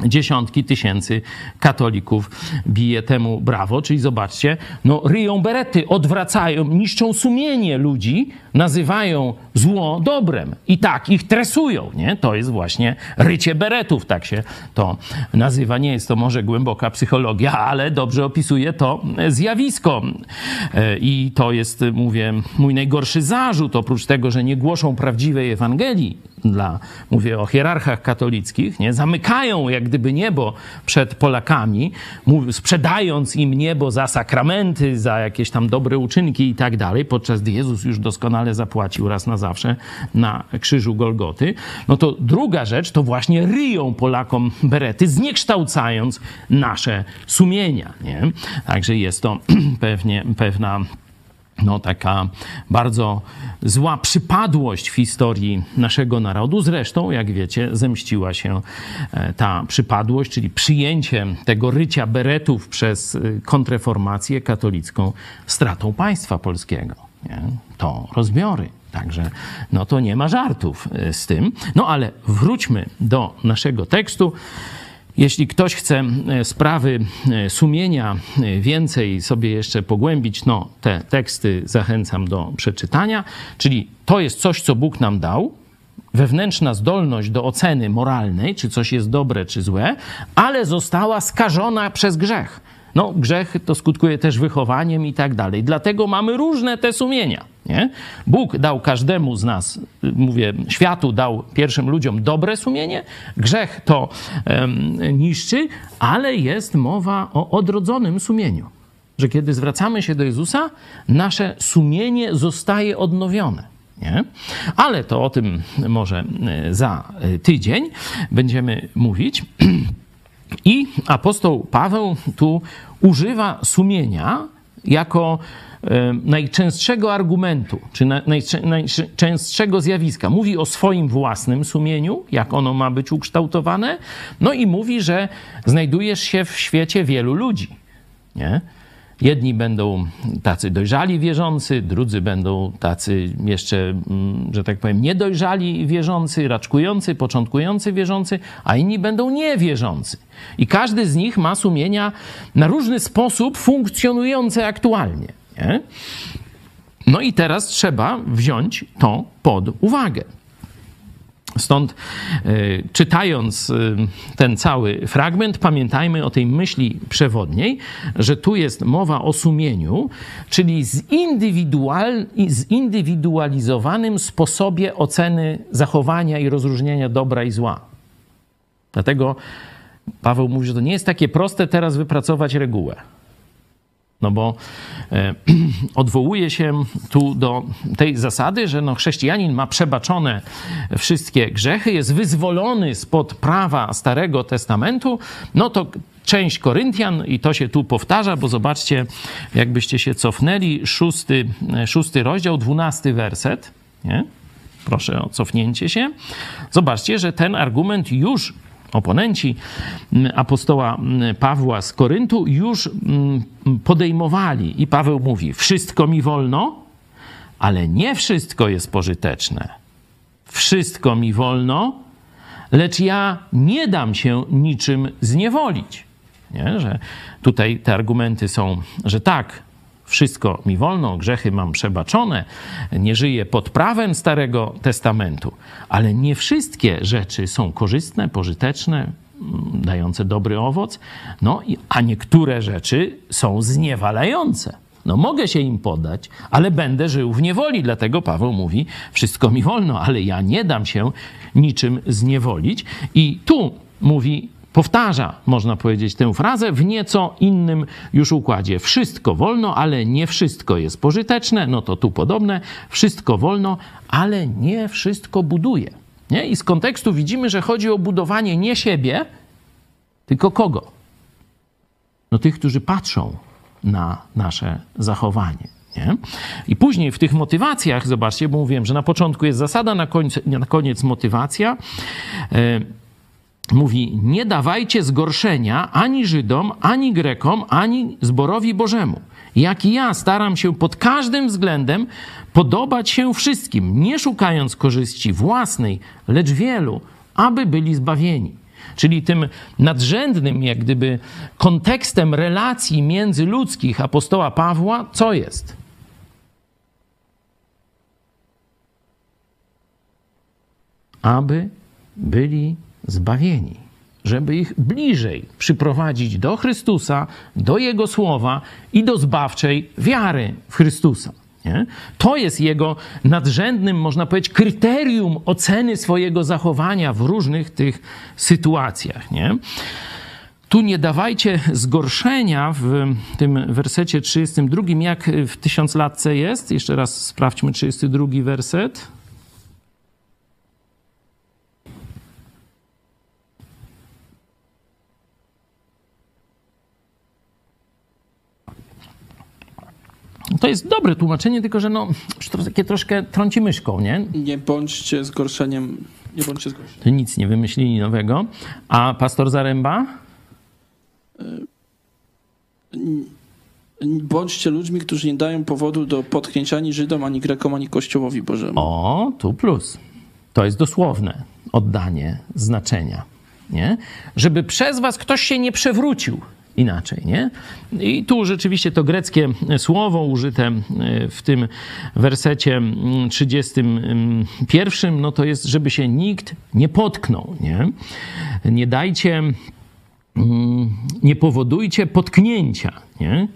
dziesiątki tysięcy katolików bije temu brawo. Czyli zobaczcie, no ryją berety, odwracają, niszczą sumienie ludzi, nazywają zło dobrem i tak ich tresują, nie? To jest właśnie rycie beretów, tak się to nazywa. Nie jest to może głęboka psychologia, ale dobrze opisuje to zjawisko. E, I to jest, mówię, mój najgorszy zarzut, oprócz tego, że nie głoszą prawdziwej Ewangelii, dla, mówię o hierarchach katolickich, nie? zamykają jak gdyby niebo przed Polakami, sprzedając im niebo za sakramenty, za jakieś tam dobre uczynki i tak dalej, podczas gdy Jezus już doskonale zapłacił raz na zawsze na krzyżu Golgoty. No to druga rzecz to właśnie ryją Polakom berety, zniekształcając nasze sumienia. Nie? Także jest to [CLEARS THROAT] pewnie, pewna no, taka bardzo zła przypadłość w historii naszego narodu. Zresztą, jak wiecie, zemściła się e, ta przypadłość, czyli przyjęcie tego rycia beretów przez e, kontreformację katolicką stratą państwa polskiego. Nie? To rozbiory. Także no to nie ma żartów e, z tym. No ale wróćmy do naszego tekstu. Jeśli ktoś chce e, sprawy e, sumienia e, więcej sobie jeszcze pogłębić, no te teksty zachęcam do przeczytania. Czyli to jest coś, co Bóg nam dał, wewnętrzna zdolność do oceny moralnej, czy coś jest dobre, czy złe, ale została skażona przez grzech. No, grzech to skutkuje też wychowaniem i tak dalej. Dlatego mamy różne te sumienia. Nie? Bóg dał każdemu z nas, mówię, światu dał pierwszym ludziom dobre sumienie, grzech to um, niszczy, ale jest mowa o odrodzonym sumieniu. Że kiedy zwracamy się do Jezusa, nasze sumienie zostaje odnowione. Nie? Ale to o tym może e, za e, tydzień będziemy mówić. [CLEARS THROAT] I apostoł Paweł tu używa sumienia jako e, najczęstszego argumentu, czy najczęstszego zjawiska. Mówi o swoim własnym sumieniu, jak ono ma być ukształtowane, no i mówi, że znajdujesz się w świecie wielu ludzi. Nie? Jedni będą tacy dojrzali wierzący, drudzy będą tacy jeszcze, mm, że tak powiem, niedojrzali wierzący, raczkujący, początkujący wierzący, a inni będą niewierzący. I każdy z nich ma sumienia na różny sposób funkcjonujące aktualnie. Nie? No i teraz trzeba wziąć to pod uwagę. Stąd y, czytając y, ten cały fragment, pamiętajmy o tej myśli przewodniej, że tu jest mowa o sumieniu, czyli zindywidual, zindywidualizowanym sposobie oceny zachowania i rozróżnienia dobra i zła. Dlatego Paweł mówi, że to nie jest takie proste teraz wypracować regułę. No bo e, [CLEARS THROAT] odwołuje się tu do tej zasady, że no chrześcijanin ma przebaczone wszystkie grzechy, jest wyzwolony spod prawa Starego Testamentu, no to część Koryntian, i to się tu powtarza, bo zobaczcie, jakbyście się cofnęli, szósty, szósty rozdział, dwunasty werset, nie? Proszę o cofnięcie się. Zobaczcie, że ten argument już oponenci mm, apostoła mm, Pawła z Koryntu już mm, podejmowali. I Paweł mówi: Wszystko mi wolno, ale nie wszystko jest pożyteczne. Wszystko mi wolno, lecz ja nie dam się niczym zniewolić. Nie? Że tutaj te argumenty są, że tak, wszystko mi wolno, grzechy mam przebaczone, nie żyję pod prawem Starego Testamentu, ale nie wszystkie rzeczy są korzystne, pożyteczne, mm, dające dobry owoc, no, a niektóre rzeczy są zniewalające. No mogę się im podać, ale będę żył w niewoli. Dlatego Paweł mówi: Wszystko mi wolno, ale ja nie dam się niczym zniewolić. I tu mówi powtarza, można powiedzieć, tę frazę w nieco innym już układzie. Wszystko wolno, ale nie wszystko jest pożyteczne. No to tu podobne. Wszystko wolno, ale nie wszystko buduje. Nie? I z kontekstu widzimy, że chodzi o budowanie nie siebie, tylko kogo? No tych, którzy patrzą na nasze zachowanie. Nie? I później w tych motywacjach, zobaczcie, bo mówiłem, że na początku jest zasada, na, końcu, na koniec motywacja. Yy, mówi: Nie dawajcie zgorszenia ani Żydom, ani Grekom, ani zborowi Bożemu. Jak i ja staram się pod każdym względem podobać się wszystkim, nie szukając korzyści własnej, lecz wielu, aby byli zbawieni. Czyli tym nadrzędnym, jak gdyby, kontekstem relacji międzyludzkich apostoła Pawła, co jest? Aby byli zbawieni, żeby ich bliżej przyprowadzić do Chrystusa, do Jego słowa i do zbawczej wiary w Chrystusa. Nie? To jest jego nadrzędnym, można powiedzieć, kryterium oceny swojego zachowania w różnych tych sytuacjach. Nie? Tu nie dawajcie zgorszenia w tym wersecie 32, jak w tysiąclatce jest. Jeszcze raz sprawdźmy 32 werset. To jest dobre tłumaczenie, tylko że no, takie troszkę trąci myszką, nie? Nie bądźcie zgorszeniem, nie bądźcie zgorszeniem. To nic nie wymyślili nowego. A pastor Zaręba? Bądźcie ludźmi, którzy nie dają powodu do potknięcia ani Żydom, ani Grekom, ani Kościołowi Bożemu. O, tu plus. To jest dosłowne oddanie znaczenia. Nie? Żeby przez was ktoś się nie przewrócił inaczej, nie? I tu rzeczywiście to greckie słowo użyte e, w tym wersecie 31, no to jest, żeby się nikt nie potknął, nie? Nie dajcie, nie powodujcie potknięcia, nie?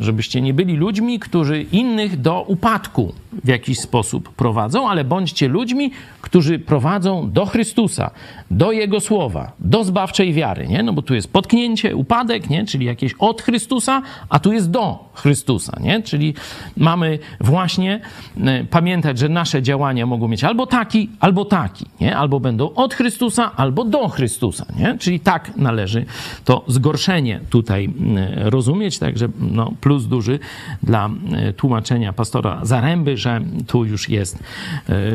Żebyście nie byli ludźmi, którzy innych do upadku w jakiś sposób prowadzą, ale bądźcie ludźmi, którzy prowadzą do Chrystusa, do Jego słowa, do zbawczej wiary, nie? No bo tu jest potknięcie, upadek, nie? Czyli jakieś od Chrystusa, a tu jest do Chrystusa, nie? Czyli mamy właśnie e, pamiętać, że nasze działania mogą mieć albo taki, albo taki, nie? Albo będą od Chrystusa, albo do Chrystusa, nie? Czyli tak należy to zgorszenie tutaj rozumieć, także no, plus duży dla e, tłumaczenia pastora Zaręby, że tu już jest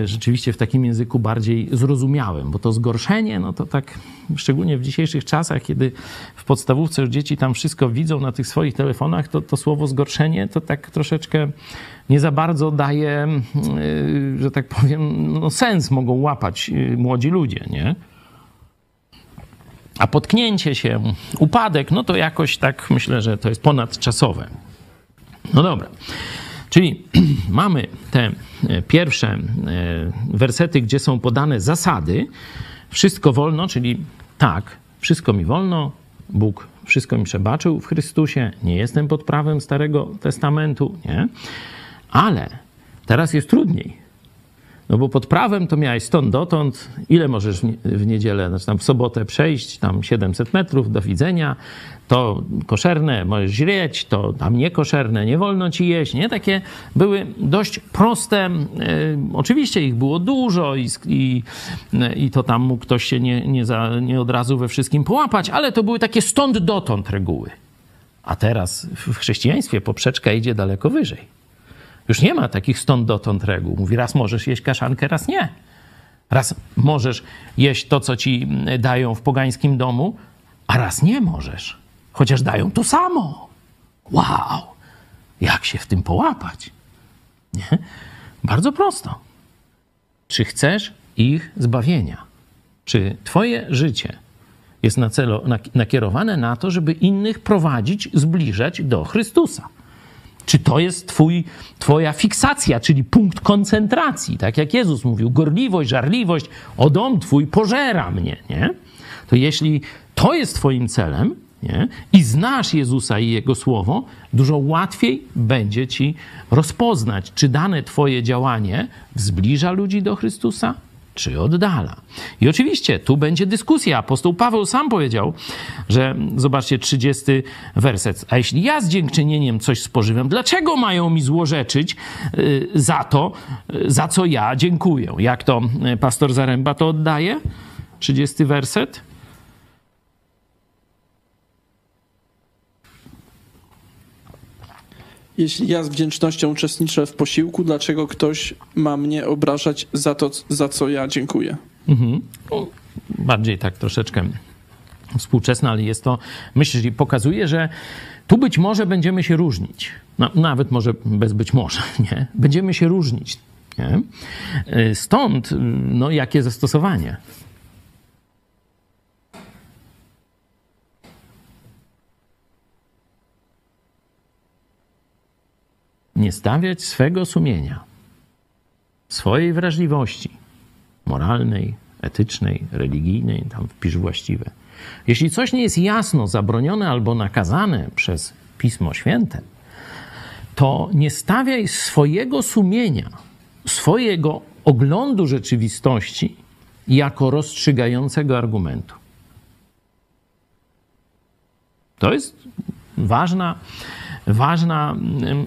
rzeczywiście w takim języku bardziej zrozumiałym, bo to zgorszenie, no to tak szczególnie w dzisiejszych czasach, kiedy w podstawówce już dzieci tam wszystko widzą na tych swoich telefonach, to to słowo zgorszenie to tak troszeczkę nie za bardzo daje, y, że tak powiem, no sens mogą łapać młodzi ludzie, nie? A potknięcie się, upadek, no to jakoś tak myślę, że to jest ponadczasowe. No dobra. Czyli [CLEARS THROAT] mamy te e, pierwsze e, wersety, gdzie są podane zasady. Wszystko wolno, czyli tak, wszystko mi wolno, Bóg wszystko mi przebaczył w Chrystusie, nie jestem pod prawem Starego Testamentu, nie? Ale teraz jest trudniej, No bo pod prawem to miałeś stąd dotąd, ile możesz w niedzielę, znaczy tam w sobotę przejść, tam 700 metrów, do widzenia, to koszerne możesz źreć, to tam niekoszerne, nie wolno ci jeść, nie? Takie były dość proste, e, oczywiście ich było dużo i, i, i to tam mógł ktoś się nie, nie, za, nie od razu we wszystkim połapać, ale to były takie stąd dotąd reguły. A teraz w chrześcijaństwie poprzeczka idzie daleko wyżej. Już nie ma takich stąd dotąd reguł. Mówi, raz możesz jeść kaszankę, raz nie. Raz możesz jeść to, co ci dają w pogańskim domu, a raz nie możesz. Chociaż dają to samo. Wow! Jak się w tym połapać? Nie? Bardzo prosto. Czy chcesz ich zbawienia? Czy twoje życie jest na celu, nakierowane na to, żeby innych prowadzić, zbliżać do Chrystusa? Czy to jest twój, twoja fiksacja, czyli punkt koncentracji? Tak jak Jezus mówił, gorliwość, żarliwość, o dom twój pożera mnie, nie? To jeśli to jest twoim celem, nie? i znasz Jezusa i Jego Słowo, dużo łatwiej będzie ci rozpoznać, czy dane Twoje działanie zbliża ludzi do Chrystusa, czy oddala. I oczywiście tu będzie dyskusja. Apostoł Paweł sam powiedział, że zobaczcie 30 werset. A jeśli ja z dziękczynieniem coś spożywam, dlaczego mają mi złorzeczyć y, za to, y, za co ja dziękuję? Jak to y, pastor Zaręba to oddaje? 30 werset. Jeśli ja z wdzięcznością uczestniczę w posiłku, dlaczego ktoś ma mnie obrażać za to, za co ja dziękuję? Mhm. Bardziej tak troszeczkę współczesne, ale jest to, myślę, że pokazuje, że tu być może będziemy się różnić. No, nawet może bez być może, [LAUGHS] nie? Będziemy się różnić. Nie? Stąd, no, jakie zastosowanie? Nie stawiać swego sumienia, swojej wrażliwości moralnej, etycznej, religijnej, tam wpisz właściwe. Jeśli coś nie jest jasno zabronione albo nakazane przez Pismo Święte, to nie stawiaj swojego sumienia, swojego oglądu rzeczywistości jako rozstrzygającego argumentu. To jest ważna ważna,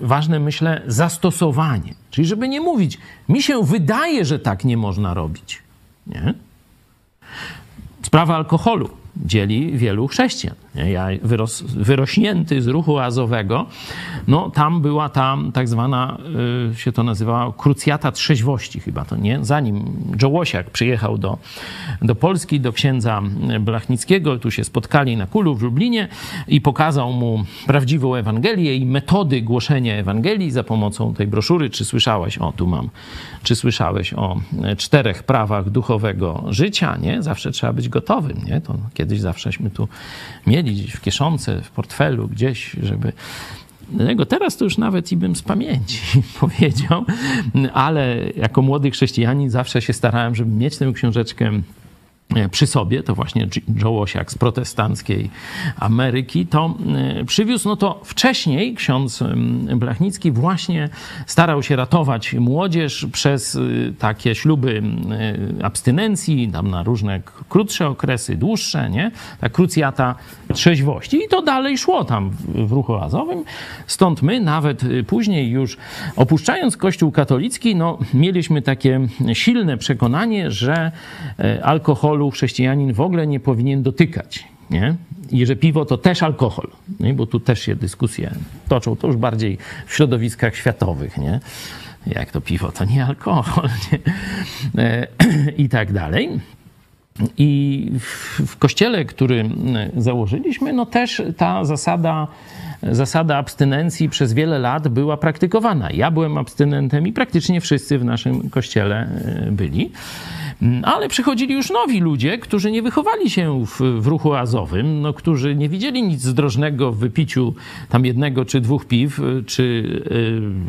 ważne, myślę, zastosowanie. Czyli żeby nie mówić, mi się wydaje, że tak nie można robić. Nie? Sprawa alkoholu dzieli wielu chrześcijan. Ja wyros, wyrośnięty z ruchu azowego, no tam była ta tak zwana, y, się to nazywała krucjata trzeźwości chyba to, nie? Zanim Joe Łosiak przyjechał do, do Polski, do księdza Blachnickiego, tu się spotkali na Kulu w Lublinie i pokazał mu prawdziwą Ewangelię i metody głoszenia Ewangelii za pomocą tej broszury. Czy słyszałeś, o tu mam, czy słyszałeś o czterech prawach duchowego życia, nie? Zawsze trzeba być gotowym, nie? To kiedyś zawsześmy tu mieli gdzieś w kieszonce, w portfelu, gdzieś, żeby Jego teraz to już nawet i bym z pamięci [LAUGHS] powiedział, ale jako młody chrześcijanin zawsze się starałem, żeby mieć tę książeczkę przy sobie, to właśnie Joe Łosiak z protestanckiej Ameryki, to e, przywiózł, no to wcześniej ksiądz Blachnicki właśnie starał się ratować młodzież przez e, takie śluby abstynencji, tam na różne krótsze okresy, dłuższe, nie? Ta krucjata trzeźwości i to dalej szło tam w ruchu azowym. Stąd my nawet później już opuszczając Kościół katolicki, no mieliśmy takie silne przekonanie, że alkohol alkoholu chrześcijanin w ogóle nie powinien dotykać. Nie? I że piwo to też alkohol, nie? bo tu też się dyskusje toczą, to już bardziej w środowiskach światowych. Nie? Jak to piwo, to nie alkohol nie? E, [CLEARS THROAT] i tak dalej. I w, kościele, który założyliśmy, no też ta zasada, zasada abstynencji przez wiele lat była praktykowana. Ja byłem abstynentem i praktycznie wszyscy w naszym kościele e, byli. Mm, ale przychodzili już nowi ludzie, którzy nie wychowali się w, w ruchu azowym, no, którzy nie widzieli nic zdrożnego w wypiciu tam jednego czy dwóch piw, y, czy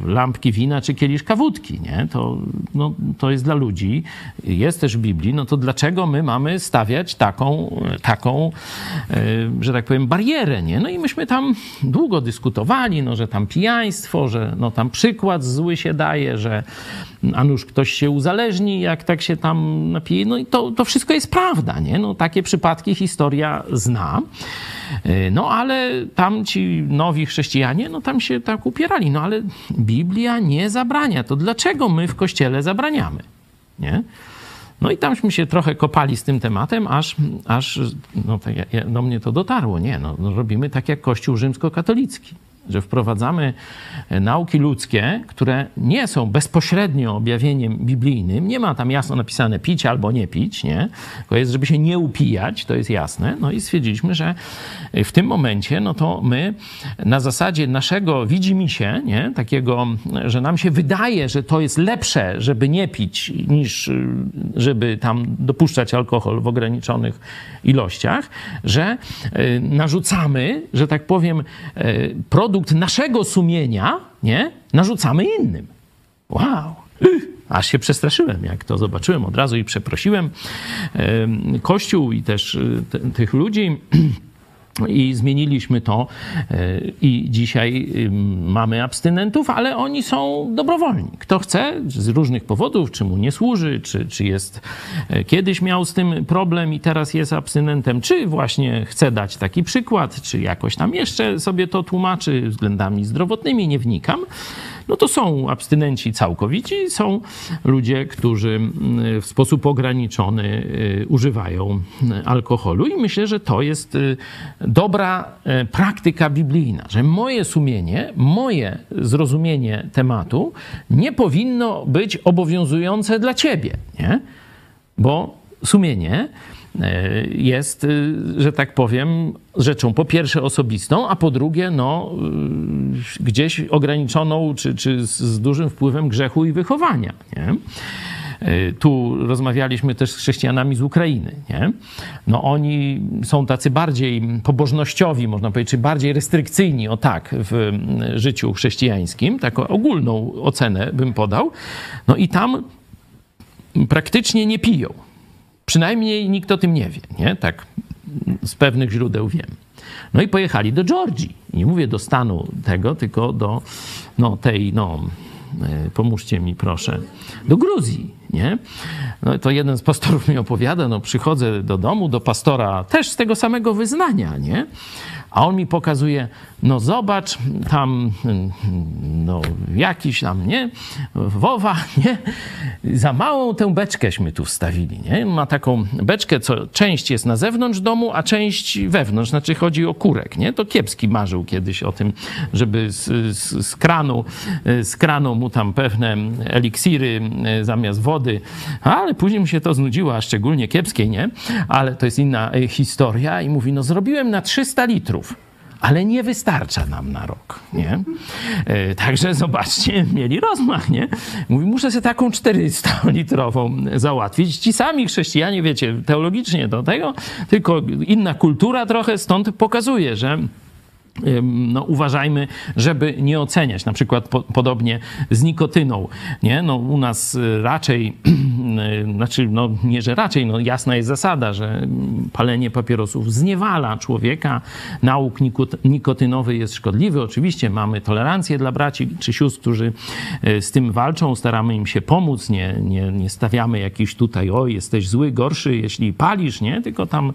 y, lampki wina, czy kieliszka wódki, nie? To, no, to jest dla ludzi, jest też w Biblii, no to dlaczego my mamy stawiać taką, taką y, że tak powiem, barierę, nie? No i myśmy tam długo dyskutowali, no, że tam pijaństwo, że no, tam przykład zły się daje, że a nuż ktoś się uzależni, jak tak się tam napije. No i to, to wszystko jest prawda, nie? No, takie przypadki historia zna. E, no ale tam ci nowi chrześcijanie, no tam się tak upierali. No ale Biblia nie zabrania. To dlaczego my w Kościele zabraniamy? Nie? No i tamśmy się trochę kopali z tym tematem, aż, aż no, do mnie to dotarło. Nie, no, no robimy tak jak Kościół rzymskokatolicki że wprowadzamy e, nauki ludzkie, które nie są bezpośrednio objawieniem biblijnym. Nie ma tam jasno napisane pić albo nie pić, nie? Tylko jest, żeby się nie upijać, to jest jasne. No i stwierdziliśmy, że w tym momencie, no to my na zasadzie naszego widzimisię, nie? Takiego, że nam się wydaje, że to jest lepsze, żeby nie pić, niż y, żeby tam dopuszczać alkohol w ograniczonych ilościach, że narzucamy, że tak powiem, produkt produkt naszego sumienia, nie? Narzucamy innym. Wow! Aż się przestraszyłem, jak to zobaczyłem od razu i przeprosiłem Kościół i też y, tych ludzi. [CLEARS THROAT] I zmieniliśmy to e, i dzisiaj mamy abstynentów, ale oni są dobrowolni. Kto chce, z różnych powodów, czy mu nie służy, czy, czy jest e, kiedyś miał z tym problem i teraz jest abstynentem, czy właśnie chce dać taki przykład, czy jakoś tam jeszcze sobie to tłumaczy względami zdrowotnymi, nie wnikam no to są abstynenci całkowici, są ludzie, którzy mm, w sposób ograniczony y, używają y, alkoholu. I myślę, że to jest y, dobra praktyka biblijna, że moje sumienie, moje zrozumienie tematu nie powinno być obowiązujące dla ciebie, nie? Bo sumienie jest, y, że tak powiem, rzeczą po pierwsze osobistą, a po drugie, no, y, gdzieś ograniczoną czy, czy z dużym wpływem grzechu i wychowania. Nie? E, tu rozmawialiśmy też z chrześcijanami z Ukrainy. Nie? No oni są tacy bardziej pobożnościowi, można powiedzieć, czy bardziej restrykcyjni, o tak, w życiu chrześcijańskim. Taką ogólną ocenę bym podał. No i tam praktycznie nie piją. Przynajmniej nikt o tym nie wie, nie? Tak z pewnych źródeł wiem. No i pojechali do Georgii. Nie mówię do stanu tego, tylko do no, tej, no, e, pomóżcie mi proszę, do Gruzji, nie? No to jeden z pastorów mi opowiada, no przychodzę do domu, do pastora też z tego samego wyznania, nie? A on mi pokazuje, no zobacz, tam no, jakiś tam, nie, wowa, [LAUGHS] nie, za małą tę beczkęśmy tu wstawili, nie, ma taką beczkę, co część jest na zewnątrz domu, a część wewnątrz, znaczy chodzi o kurek, nie, to Kiepski marzył kiedyś o tym, żeby z, z, z kranu, z kranu mu tam pewne eliksiry e, zamiast wody, ale później mu się to znudziło, a szczególnie Kiepskiej, nie, ale to jest inna e, historia i mówi, no zrobiłem na 300 litrów, ale nie wystarcza nam na rok, nie? E, także [LAUGHS] zobaczcie, mieli rozmach, nie? Mówi, muszę sobie taką 400-litrową załatwić. Ci sami chrześcijanie, wiecie, teologicznie do tego, tylko inna kultura trochę stąd pokazuje, że no, uważajmy, żeby nie oceniać. Na przykład po, podobnie z nikotyną. Nie? No, u nas y, raczej, [CLEARS THROAT] y, znaczy, no, nie, że raczej, no, jasna jest zasada, że palenie papierosów zniewala człowieka. Nauk nikotynowy jest szkodliwy. Oczywiście mamy tolerancję dla braci czy sióstr, którzy y, z tym walczą. Staramy im się pomóc. Nie, nie, nie stawiamy jakiś tutaj, o, jesteś zły, gorszy, jeśli palisz, nie? Tylko tam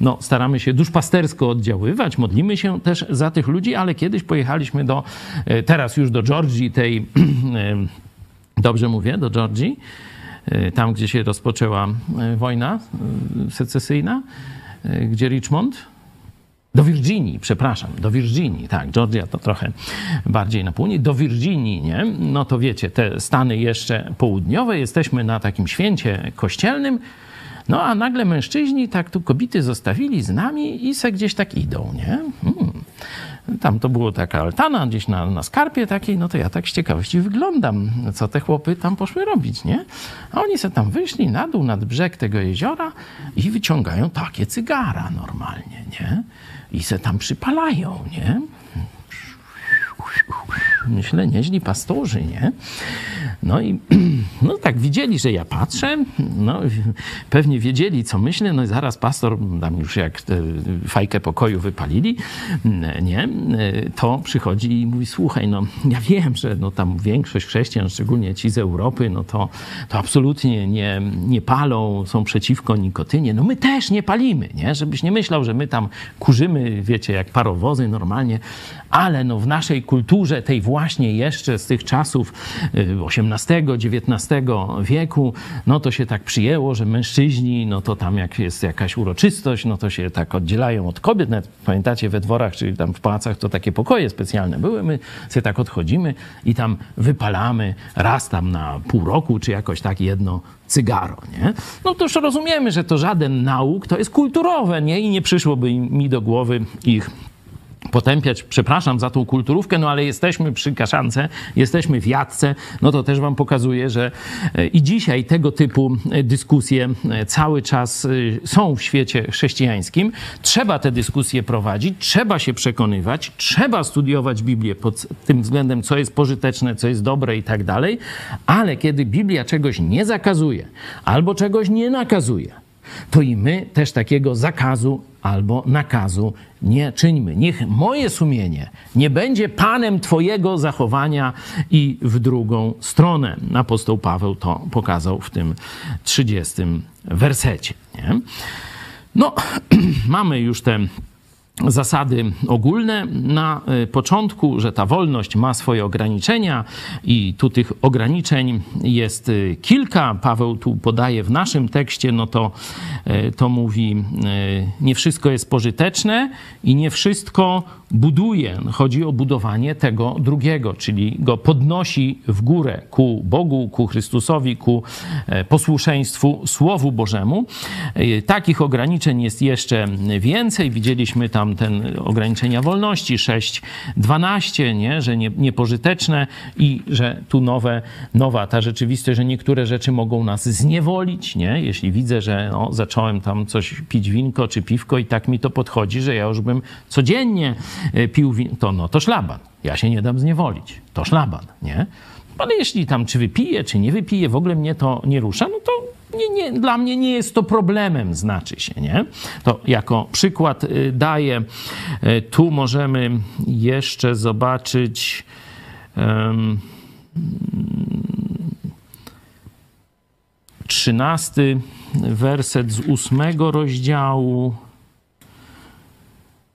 no, staramy się duszpastersko oddziaływać. Modlimy się też za tych ludzi, ale kiedyś pojechaliśmy do, e, teraz już do Georgii, tej, [CLEARS THROAT] e, dobrze mówię, do Georgii, e, tam gdzie się rozpoczęła wojna secesyjna, gdzie Richmond, do Virginii, przepraszam, do Virginii, tak, Georgia to trochę bardziej na południe, do Virginii, nie? No to wiecie, te Stany jeszcze południowe, jesteśmy na takim święcie kościelnym, no a nagle mężczyźni tak tu kobiety zostawili z nami i se gdzieś tak idą, nie? Hmm. Tam to było taka altana gdzieś na, na skarpie takiej, no to ja tak z ciekawości wyglądam, co te chłopy tam poszły robić, nie? A oni se tam wyszli na dół, nad brzeg tego jeziora i wyciągają takie cygara normalnie, nie? I se tam przypalają, nie? Myślę, nieźli pastorzy, nie? No i [CLEARS THROAT] no tak widzieli, że ja patrzę, no pewnie wiedzieli, co myślę, no i zaraz pastor, tam już jak fajkę pokoju wypalili, nie, to przychodzi i mówi, słuchaj, no ja wiem, że no tam większość chrześcijan, szczególnie ci z Europy, no to, to absolutnie nie, nie palą, są przeciwko nikotynie, no my też nie palimy, nie, żebyś nie myślał, że my tam kurzymy, wiecie, jak parowozy normalnie, ale no w naszej kulturze, tej właśnie jeszcze z tych czasów XVIII, XIX wieku, no to się tak przyjęło, że mężczyźni, no to tam jak jest jakaś uroczystość, no to się tak oddzielają od kobiet. Nawet pamiętacie we dworach, czy tam w pałacach to takie pokoje specjalne były. My sobie tak odchodzimy i tam wypalamy raz tam na pół roku, czy jakoś tak jedno cygaro, nie? No to już rozumiemy, że to żaden nauk, to jest kulturowe, nie? I nie przyszłoby mi do głowy ich potępiać, przepraszam za tą kulturówkę, no ale jesteśmy przy kaszance, jesteśmy w jadce, no to też wam pokazuje, że e, i dzisiaj tego typu e, dyskusje e, cały czas są w świecie chrześcijańskim. Trzeba te dyskusje prowadzić, trzeba się przekonywać, trzeba studiować Biblię pod tym względem, co jest pożyteczne, co jest dobre i tak dalej, ale kiedy Biblia czegoś nie zakazuje albo czegoś nie nakazuje, to i my też takiego zakazu albo nakazu nie czyńmy. Niech moje sumienie nie będzie panem Twojego zachowania i w drugą stronę. Apostoł Paweł to pokazał w tym 30 wersecie. Nie? No, [CLEARS THROAT] mamy już te zasady ogólne na y, początku, że ta wolność ma swoje ograniczenia i tu tych ograniczeń jest y, kilka. Paweł tu podaje w naszym tekście, no to, y, to mówi, nie wszystko jest pożyteczne i nie wszystko buduje. Chodzi o budowanie tego drugiego, czyli go podnosi w górę ku Bogu, ku Chrystusowi, ku e, posłuszeństwu Słowu Bożemu. Takich ograniczeń jest jeszcze więcej. Widzieliśmy tam ten ograniczenia wolności 6, 12, nie? że nie, niepożyteczne i że tu nowe, nowa ta rzeczywistość, że niektóre rzeczy mogą nas zniewolić. Nie? Jeśli widzę, że no, zacząłem tam coś pić winko czy piwko i tak mi to podchodzi, że ja już bym codziennie E, pił wino, to no to szlaban. Ja się nie dam zniewolić. To szlaban, nie? Ale jeśli tam czy wypije, czy nie wypije, w ogóle mnie to nie rusza, no to nie, nie, dla mnie nie jest to problemem, znaczy się, nie? To jako przykład y, daję. Y, tu możemy jeszcze zobaczyć um, trzynasty werset z ósmego rozdziału.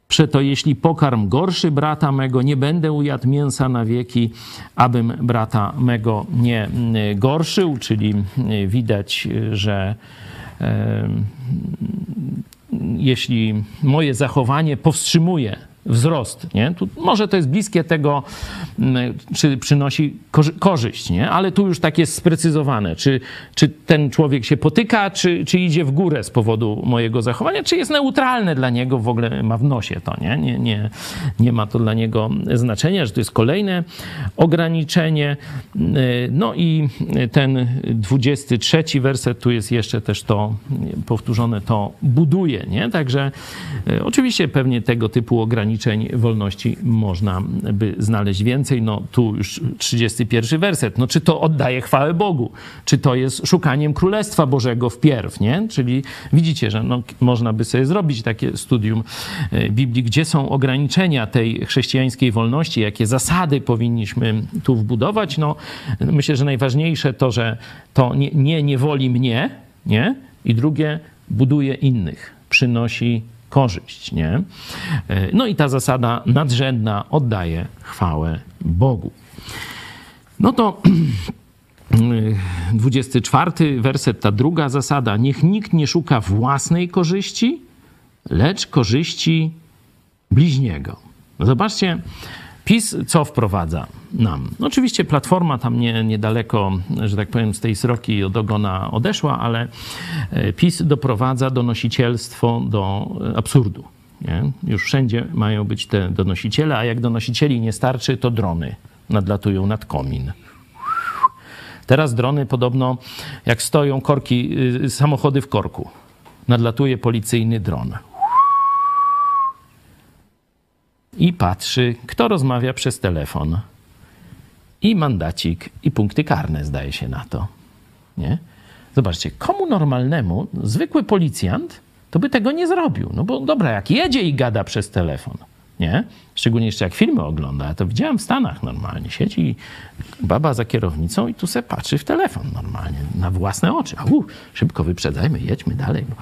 Przeto jeśli pokarm gorszy brata mego, nie będę ujadł mięsa na wieki, abym brata mego nie gorszył, czyli widać, że e, jeśli moje zachowanie powstrzymuje wzrost. Nie? Tu, może to jest bliskie tego, mm, czy przynosi korzyść, nie? ale tu już tak jest sprecyzowane, czy, czy ten człowiek się potyka, czy, czy idzie w górę z powodu mojego zachowania, czy jest neutralne dla niego, w ogóle ma w nosie to, nie? Nie, nie, nie ma to dla niego znaczenia, że to jest kolejne ograniczenie. No i ten 23 werset, tu jest jeszcze też to powtórzone, to buduje, nie? Także e, oczywiście pewnie tego typu ograniczenia ograniczeń wolności można by znaleźć więcej. No tu już 31 werset. No czy to oddaje chwałę Bogu? Czy to jest szukaniem Królestwa Bożego wpierw, nie? Czyli widzicie, że no, można by sobie zrobić takie studium e, Biblii, gdzie są ograniczenia tej chrześcijańskiej wolności, jakie zasady powinniśmy tu wbudować. No myślę, że najważniejsze to, że to nie, nie niewoli mnie, nie? I drugie, buduje innych, przynosi korzyść, nie? E, no i ta zasada nadrzędna oddaje chwałę Bogu. No to [CLEARS THROAT] 24 werset, ta druga zasada. Niech nikt nie szuka własnej korzyści, lecz korzyści bliźniego. Zobaczcie, PiS co wprowadza nam? No oczywiście Platforma tam nie, niedaleko, że tak powiem, z tej sroki od ogona odeszła, ale e, PiS doprowadza donosicielstwo do absurdu. Nie? Już wszędzie mają być te donosiciele, a jak donosicieli nie starczy, to drony nadlatują nad komin. Teraz drony podobno, jak stoją korki, y, samochody w korku, nadlatuje policyjny dron. I patrzy, kto rozmawia przez telefon. I mandacik, i punkty karne, zdaje się na to. Nie? Zobaczcie, komu normalnemu, zwykły policjant, to by tego nie zrobił. No bo dobra, jak jedzie i gada przez telefon, nie? Szczególnie jeszcze jak filmy ogląda. To widziałem w Stanach normalnie. Siedzi baba za kierownicą i tu se patrzy w telefon normalnie, na własne oczy. A u, szybko wyprzedzajmy, jedźmy dalej. Bo...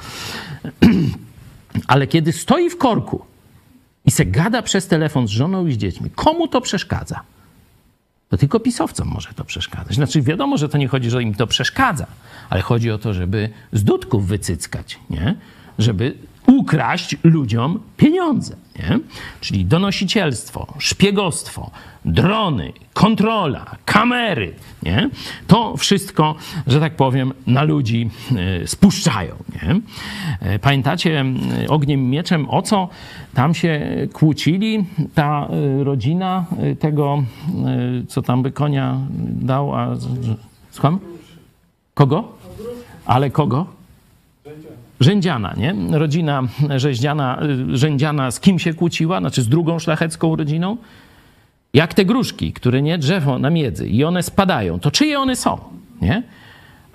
[CLEARS THROAT] Ale kiedy stoi w korku i se gada przez telefon z żoną i z dziećmi, komu to przeszkadza? To tylko pisowcom może to przeszkadzać. Znaczy wiadomo, że to nie chodzi, że im to przeszkadza, ale chodzi o to, żeby z dudków wycyckać, nie? Żeby ukraść ludziom pieniądze. Nie? Czyli donosicielstwo, szpiegostwo, drony, kontrola, kamery. Nie? To wszystko, że tak powiem, na ludzi y, spuszczają. Nie? E, pamiętacie ogniem mieczem, o co tam się kłócili? Ta y, rodzina y, tego, co tam by konia dał, a... Słucham? Kogo? Ale kogo? Rzędziana, nie? Rodzina rzeździana, rzędziana z kim się kłóciła? Znaczy z drugą szlachecką rodziną? Jak te gruszki, które nie drzewo na miedzy i one spadają, to czyje one są, nie?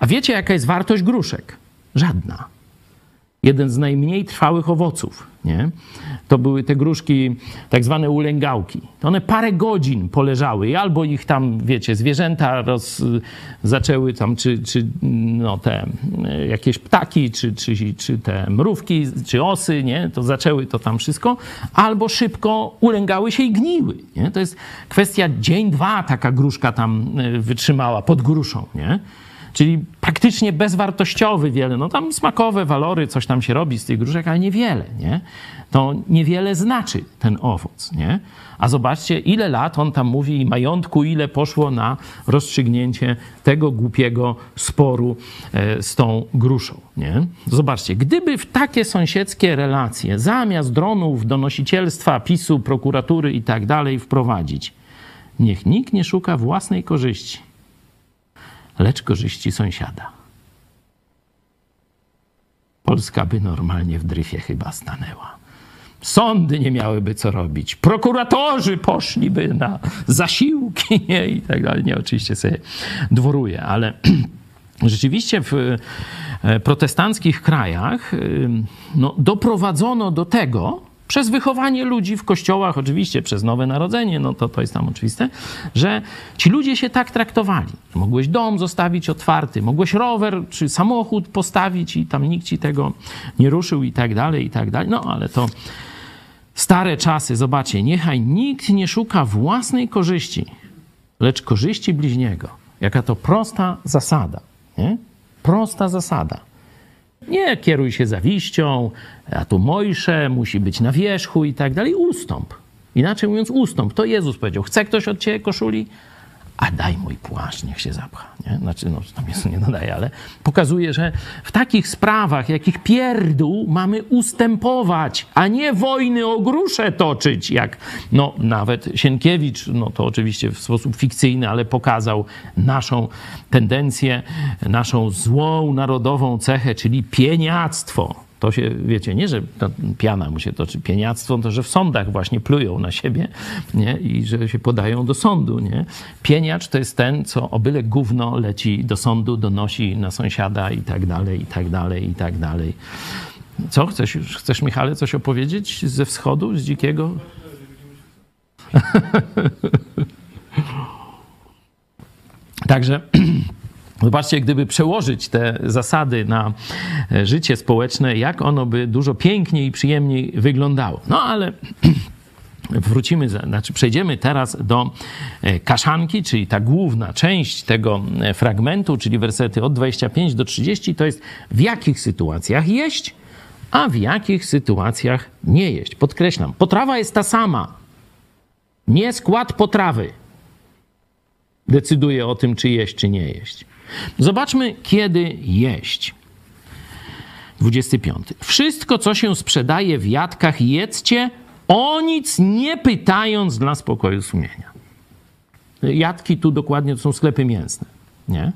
A wiecie, jaka jest wartość gruszek? Żadna jeden z najmniej trwałych owoców. Nie? To były te gruszki, tak zwane ulęgałki. One parę godzin poleżały i albo ich tam, wiecie, zwierzęta roz, zaczęły tam, czy, czy no, te jakieś ptaki, czy, czy, czy te mrówki, czy osy, nie? to zaczęły to tam wszystko, albo szybko ulęgały się i gniły. Nie? To jest kwestia dzień, dwa taka gruszka tam e, wytrzymała pod gruszą. Nie? Czyli praktycznie bezwartościowy wiele. No tam smakowe walory, coś tam się robi z tych gruszek, ale niewiele, nie? To niewiele znaczy ten owoc, nie? A zobaczcie, ile lat on tam mówi i majątku, ile poszło na rozstrzygnięcie tego głupiego sporu e, z tą gruszą, nie? Zobaczcie, gdyby w takie sąsiedzkie relacje zamiast dronów, donosicielstwa, PiSu, prokuratury i tak dalej wprowadzić, niech nikt nie szuka własnej korzyści lecz korzyści sąsiada. Polska by normalnie w dryfie chyba stanęła. Sądy nie miałyby co robić, prokuratorzy poszliby na zasiłki nie? [LAUGHS] i tak dalej. Nie, oczywiście sobie dworuję, ale [CLEARS THROAT] rzeczywiście w e, protestanckich krajach no, doprowadzono do tego, przez wychowanie ludzi w kościołach, oczywiście przez Nowe Narodzenie, no to to jest tam oczywiste, że ci ludzie się tak traktowali. Mogłeś dom zostawić otwarty, mogłeś rower czy samochód postawić i tam nikt ci tego nie ruszył i tak dalej, i tak dalej. No ale to stare czasy, zobaczcie, niechaj nikt nie szuka własnej korzyści, lecz korzyści bliźniego. Jaka to prosta zasada, nie? Prosta zasada. Nie kieruj się zawiścią, a tu Mojsze musi być na wierzchu i tak dalej. Ustąp. Inaczej mówiąc, ustąp. To Jezus powiedział. Chce ktoś od ciebie koszuli? A daj mój płaszcz, niech się zapcha. Nie? Znaczy, no tam jest nie nadaje, ale pokazuje, że w takich sprawach, jakich pierdół, mamy ustępować, a nie wojny o grusze toczyć, jak no nawet Sienkiewicz, no to oczywiście w sposób fikcyjny, ale pokazał naszą tendencję, naszą złą narodową cechę, czyli pieniactwo to się, wiecie, nie, że piana mu się toczy, pieniactwo, to że w sądach właśnie plują na siebie nie? i że się podają do sądu. Nie? Pieniacz to jest ten, co o byle gówno leci do sądu, donosi na sąsiada i tak dalej, i tak dalej, i tak dalej. Co? Chcesz, chcesz Michale, coś opowiedzieć ze wschodu, z dzikiego? [LAUGHS] Także [CLEARS THROAT] Zobaczcie, gdyby przełożyć te zasady na e, życie społeczne, jak ono by dużo piękniej i przyjemniej wyglądało. No ale [CLEARS THROAT] wrócimy, znaczy przejdziemy teraz do e, kaszanki, czyli ta główna część tego e, fragmentu, czyli wersety od 25 do 30, to jest w jakich sytuacjach jeść, a w jakich sytuacjach nie jeść. Podkreślam, potrawa jest ta sama. Nie skład potrawy decyduje o tym, czy jeść, czy nie jeść. Zobaczmy, kiedy jeść. 25. Wszystko, co się sprzedaje w jadkach, jedzcie, o nic nie pytając dla spokoju sumienia. Jadki tu dokładnie to są sklepy mięsne, nie?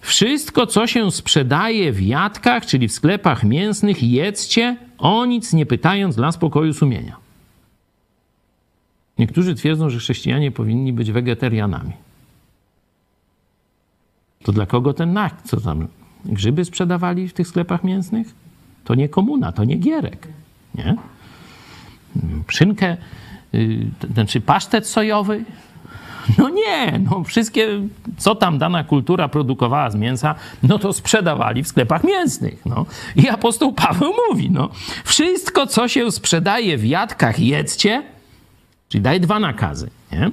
Wszystko, co się sprzedaje w jadkach, czyli w sklepach mięsnych, jedzcie, o nic nie pytając dla spokoju sumienia. Niektórzy twierdzą, że chrześcijanie powinni być wegetarianami. To dla kogo ten nakt? Co tam? Grzyby sprzedawali w tych sklepach mięsnych? To nie komuna, to nie gierek. Nie? Szynkę, znaczy pasztet sojowy? No nie, no wszystkie, co tam dana kultura produkowała z mięsa, no to sprzedawali w sklepach mięsnych. No. I apostoł Paweł mówi, no, wszystko, co się sprzedaje w jadkach, jedzcie, czyli daje dwa nakazy, nie?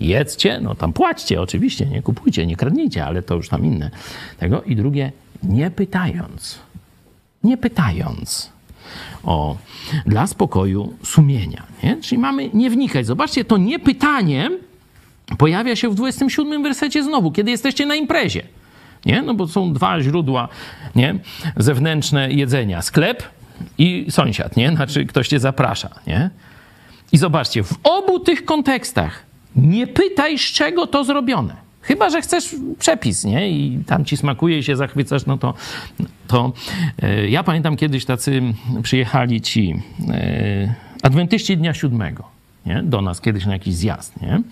Jedzcie, no tam płaćcie oczywiście, nie kupujcie, nie kradnijcie, ale to już tam inne. Tego. I drugie, nie pytając. Nie pytając. O, dla spokoju sumienia. Nie? Czyli mamy nie wnikać. Zobaczcie, to nie pytaniem pojawia się w 27 wersecie znowu, kiedy jesteście na imprezie. Nie? No bo są dwa źródła nie? zewnętrzne jedzenia. Sklep i sąsiad, nie? Znaczy ktoś cię zaprasza, nie? I zobaczcie, w obu tych kontekstach nie pytaj, z czego to zrobione. Chyba, że chcesz przepis, nie? I tam ci smakuje się zachwycasz, no to... to e, ja pamiętam kiedyś tacy przyjechali ci e, adwentyści Dnia Siódmego, nie? Do nas kiedyś na jakiś zjazd, nie?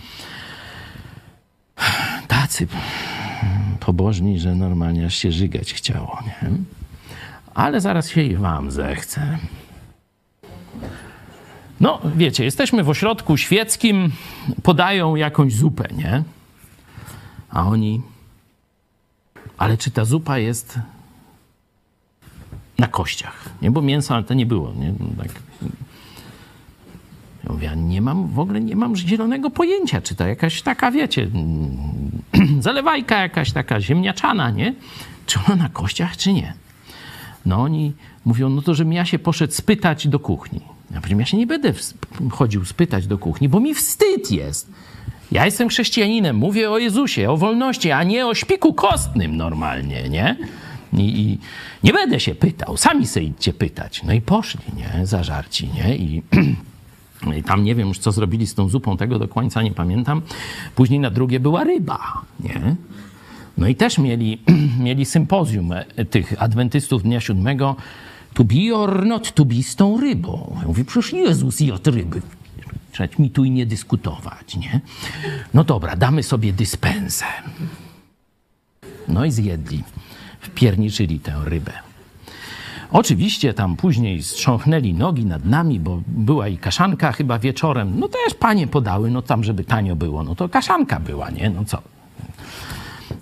Tacy pobożni, że normalnie aż się żygać chciało, nie? Ale zaraz się i wam zechce. No, wiecie, jesteśmy w ośrodku świeckim, podają jakąś zupę, nie? A oni. Ale czy ta zupa jest na kościach? Nie, bo mięsa to nie było, nie? No tak. Ja mówię, nie mam, w ogóle nie mam zielonego pojęcia, czy to jakaś taka, wiecie, [CLEARS THROAT] zalewajka jakaś taka ziemniaczana, nie? Czy ona na kościach, czy nie? No oni mówią, no to żebym ja się poszedł spytać do kuchni. Ja powiedziałem, ja się nie będę chodził spytać do kuchni, bo mi wstyd jest. Ja jestem chrześcijaninem, mówię o Jezusie, o wolności, a nie o szpiku kostnym normalnie, nie? I, i nie będę się pytał, sami sobie idźcie pytać. No i poszli, nie? Zażarci, nie? I, [CLEARS THROAT] I tam nie wiem już, co zrobili z tą zupą, tego do końca nie pamiętam. Później na drugie była ryba, nie? No i też mieli, [CLEARS THROAT] mieli sympozjum tych adwentystów Dnia Siódmego, to be or not to be z tą rybą. Ja mówię, przecież Jezus i od ryby. Trzeba mi tu i nie dyskutować, nie? No dobra, damy sobie dyspensę. No i zjedli, wpierniczyli tę rybę. Oczywiście tam później strząchnęli nogi nad nami, bo była i kaszanka chyba wieczorem. No też panie podały, no tam, żeby tanio było, no to kaszanka była, nie? No co?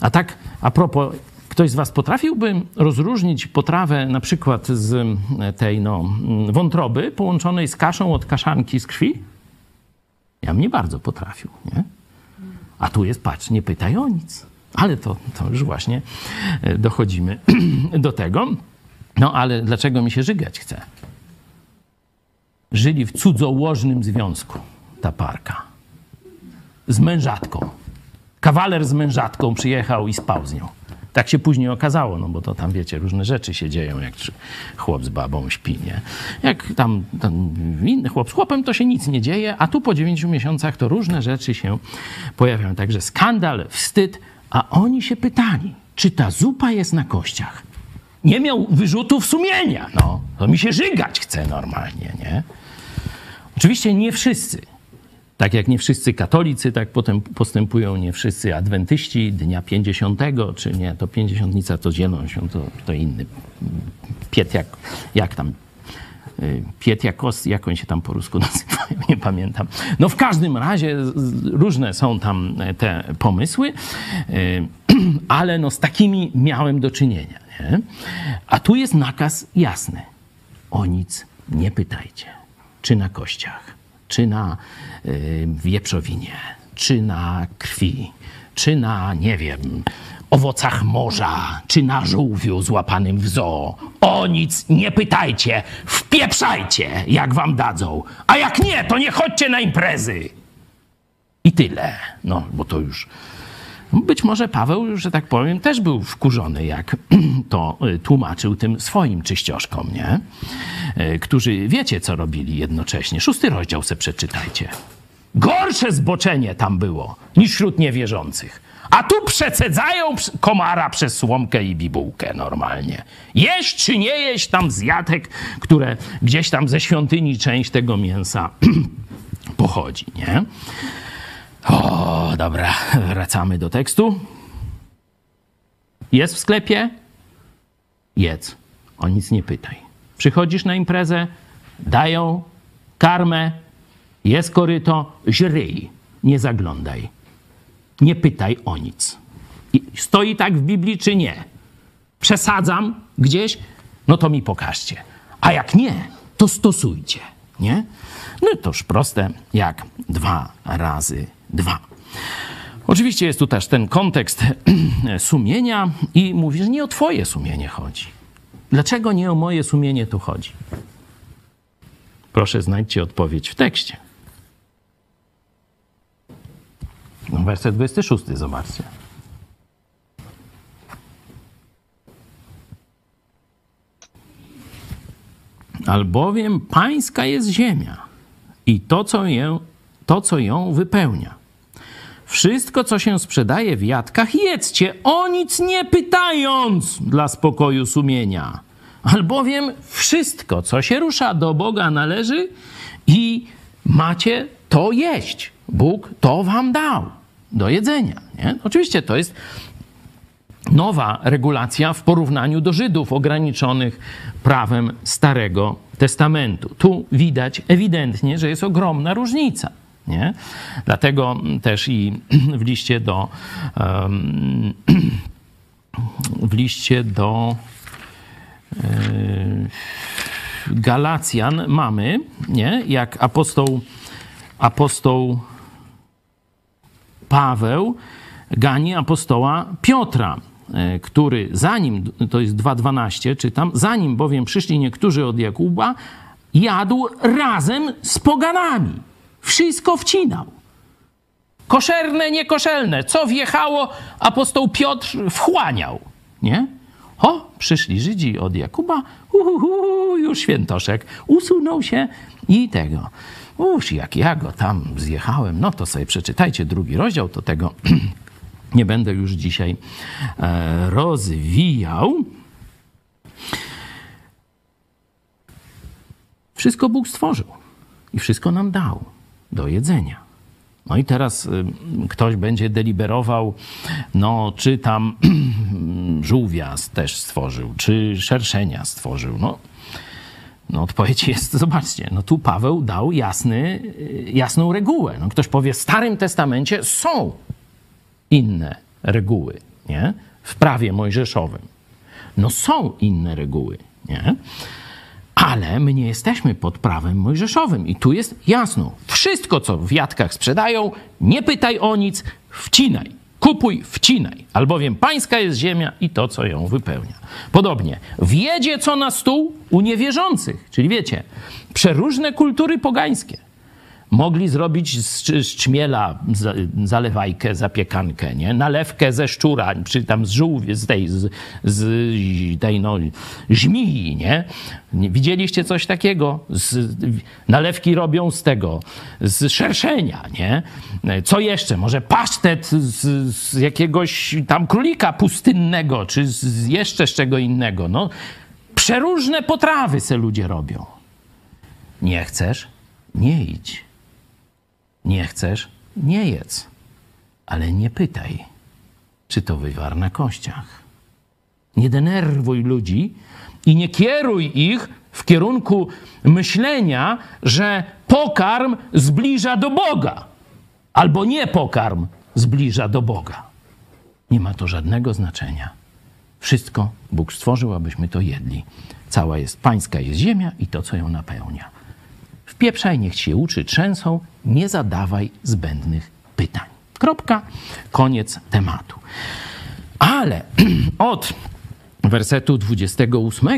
A tak a propos Ktoś z Was potrafiłby rozróżnić potrawę na przykład z tej no, wątroby połączonej z kaszą od kaszanki z krwi? Ja bym nie bardzo potrafił, nie? A tu jest, patrz, nie pytaj o nic. Ale to, to już właśnie e, dochodzimy [CLEARS THROAT] do tego. No ale dlaczego mi się żygać chce? Żyli w cudzołożnym związku, ta parka. Z mężatką. Kawaler z mężatką przyjechał i spał z nią. Tak się później okazało, no bo to tam, wiecie, różne rzeczy się dzieją, jak chłop z babą śpi, nie? Jak tam, tam inny chłop z chłopem, to się nic nie dzieje, a tu po dziewięciu miesiącach to różne rzeczy się pojawiają. Także skandal, wstyd, a oni się pytali, czy ta zupa jest na kościach. Nie miał wyrzutów sumienia, no. To mi się żygać chce normalnie, nie? Oczywiście nie wszyscy. Tak jak nie wszyscy katolicy tak potem postępują, nie wszyscy adwentyści dnia 50, czy nie, to pięćdziesiątnica to dzielą się, to, to inny piet jak, jak tam, y, piet jakos, jak on się tam po rusku [LAUGHS] nazywa, nie pamiętam. No w każdym razie różne są tam te pomysły, y, [CLEARS THROAT] ale no z takimi miałem do czynienia. Nie? A tu jest nakaz jasny. O nic nie pytajcie. Czy na kościach, czy na y, wieprzowinie, czy na krwi, czy na, nie wiem, owocach morza, czy na żółwiu złapanym w zoo. O nic nie pytajcie, wpieprzajcie, jak wam dadzą. A jak nie, to nie chodźcie na imprezy. I tyle. No, bo to już Być może Paweł, że tak powiem, też był wkurzony, jak [CLEARS THROAT] to y, tłumaczył tym swoim czyścioszkom, nie? Y, którzy wiecie, co robili jednocześnie. Szósty rozdział se przeczytajcie. Gorsze zboczenie tam było niż wśród niewierzących. A tu przecedzają komara przez słomkę i bibułkę normalnie. Jeść czy nie jeść tam z jatek, które gdzieś tam ze świątyni część tego mięsa [CLEARS THROAT] pochodzi, nie? O, dobra, [LAUGHS] wracamy do tekstu. Jest w sklepie? Jedz. O nic nie pytaj. Przychodzisz na imprezę, dają karmę, jest koryto, żryj. Nie zaglądaj. Nie pytaj o nic. I stoi tak w Biblii, czy nie? Przesadzam gdzieś? No to mi pokażcie. A jak nie, to stosujcie. Nie? No toż proste jak dwa razy dwa. Oczywiście jest tu też ten kontekst [CLEARS THROAT] sumienia i mówi, że nie o twoje sumienie chodzi. Dlaczego nie o moje sumienie tu chodzi? Proszę znajdźcie odpowiedź w tekście. No, werset 26, zobaczcie. Albowiem pańska jest ziemia i to, co, ją, to, co ją wypełnia. Wszystko, co się sprzedaje w jadkach, jedzcie, o nic nie pytając dla spokoju sumienia. Albowiem wszystko, co się rusza do Boga, należy i macie to jeść. Bóg to wam dał do jedzenia. Nie? Oczywiście to jest nowa regulacja w porównaniu do Żydów ograniczonych prawem Starego Testamentu. Tu widać ewidentnie, że jest ogromna różnica. Nie? Dlatego też i w liście do w liście do e, Galacjan mamy, nie? jak apostoł, apostoł Paweł gani apostoła Piotra, e, który zanim, to jest 2.12 czytam, zanim bowiem przyszli niektórzy od Jakuba, jadł razem z poganami. Wszystko wcinał. Koszerne, niekoszelne. Co wjechało, apostoł Piotr wchłaniał. Nie? O, przyszli Żydzi od Jakuba, uhuhu, już świętoszek usunął się i tego. Uż, jak ja go tam zjechałem, no to sobie przeczytajcie drugi rozdział, to tego [CLEARS THROAT] nie będę już dzisiaj e, rozwijał. Wszystko Bóg stworzył i wszystko nam dał do jedzenia. No i teraz y, ktoś będzie deliberował, no czy tam [CLEARS THROAT] żółwia też stworzył, czy szerszenia stworzył. No, no odpowiedź jest, [LAUGHS] zobaczcie, no tu Paweł dał jasny, jasną regułę. No ktoś powie, w Starym Testamencie są inne reguły, nie? W prawie mojżeszowym. No są inne reguły, nie? Ale my nie jesteśmy pod prawem mojżeszowym. I tu jest jasno. Wszystko, co w jadkach sprzedają, nie pytaj o nic, wcinaj. Kupuj, wcinaj, albowiem pańska jest ziemia i to, co ją wypełnia. Podobnie, wiedzie co na stół u niewierzących, czyli wiecie, przeróżne kultury pogańskie mogli zrobić z, z czmiela zalewajkę, zapiekankę, nie? nalewkę ze szczura, czy tam z żółwie, z tej, z, z tej no, żmii, nie? Widzieliście coś takiego? Z, nalewki robią z tego, z szerszenia, nie? Co jeszcze? Może pasztet z, z jakiegoś tam królika pustynnego, czy z jeszcze z czego innego, no. Przeróżne potrawy se ludzie robią. Nie chcesz? Nie idź nie chcesz? Nie jedz. Ale nie pytaj, czy to wywar na kościach. Nie denerwuj ludzi i nie kieruj ich w kierunku myślenia, że pokarm zbliża do Boga, albo nie pokarm zbliża do Boga. Nie ma to żadnego znaczenia. Wszystko Bóg stworzył, abyśmy to jedli. Cała jest pańska jest ziemia i to, co ją napełnia. Wpieprzaj, niech się uczy trzęsą, nie zadawaj zbędnych pytań. Kropka, koniec tematu. Ale [CLEARS THROAT] od wersetu 28,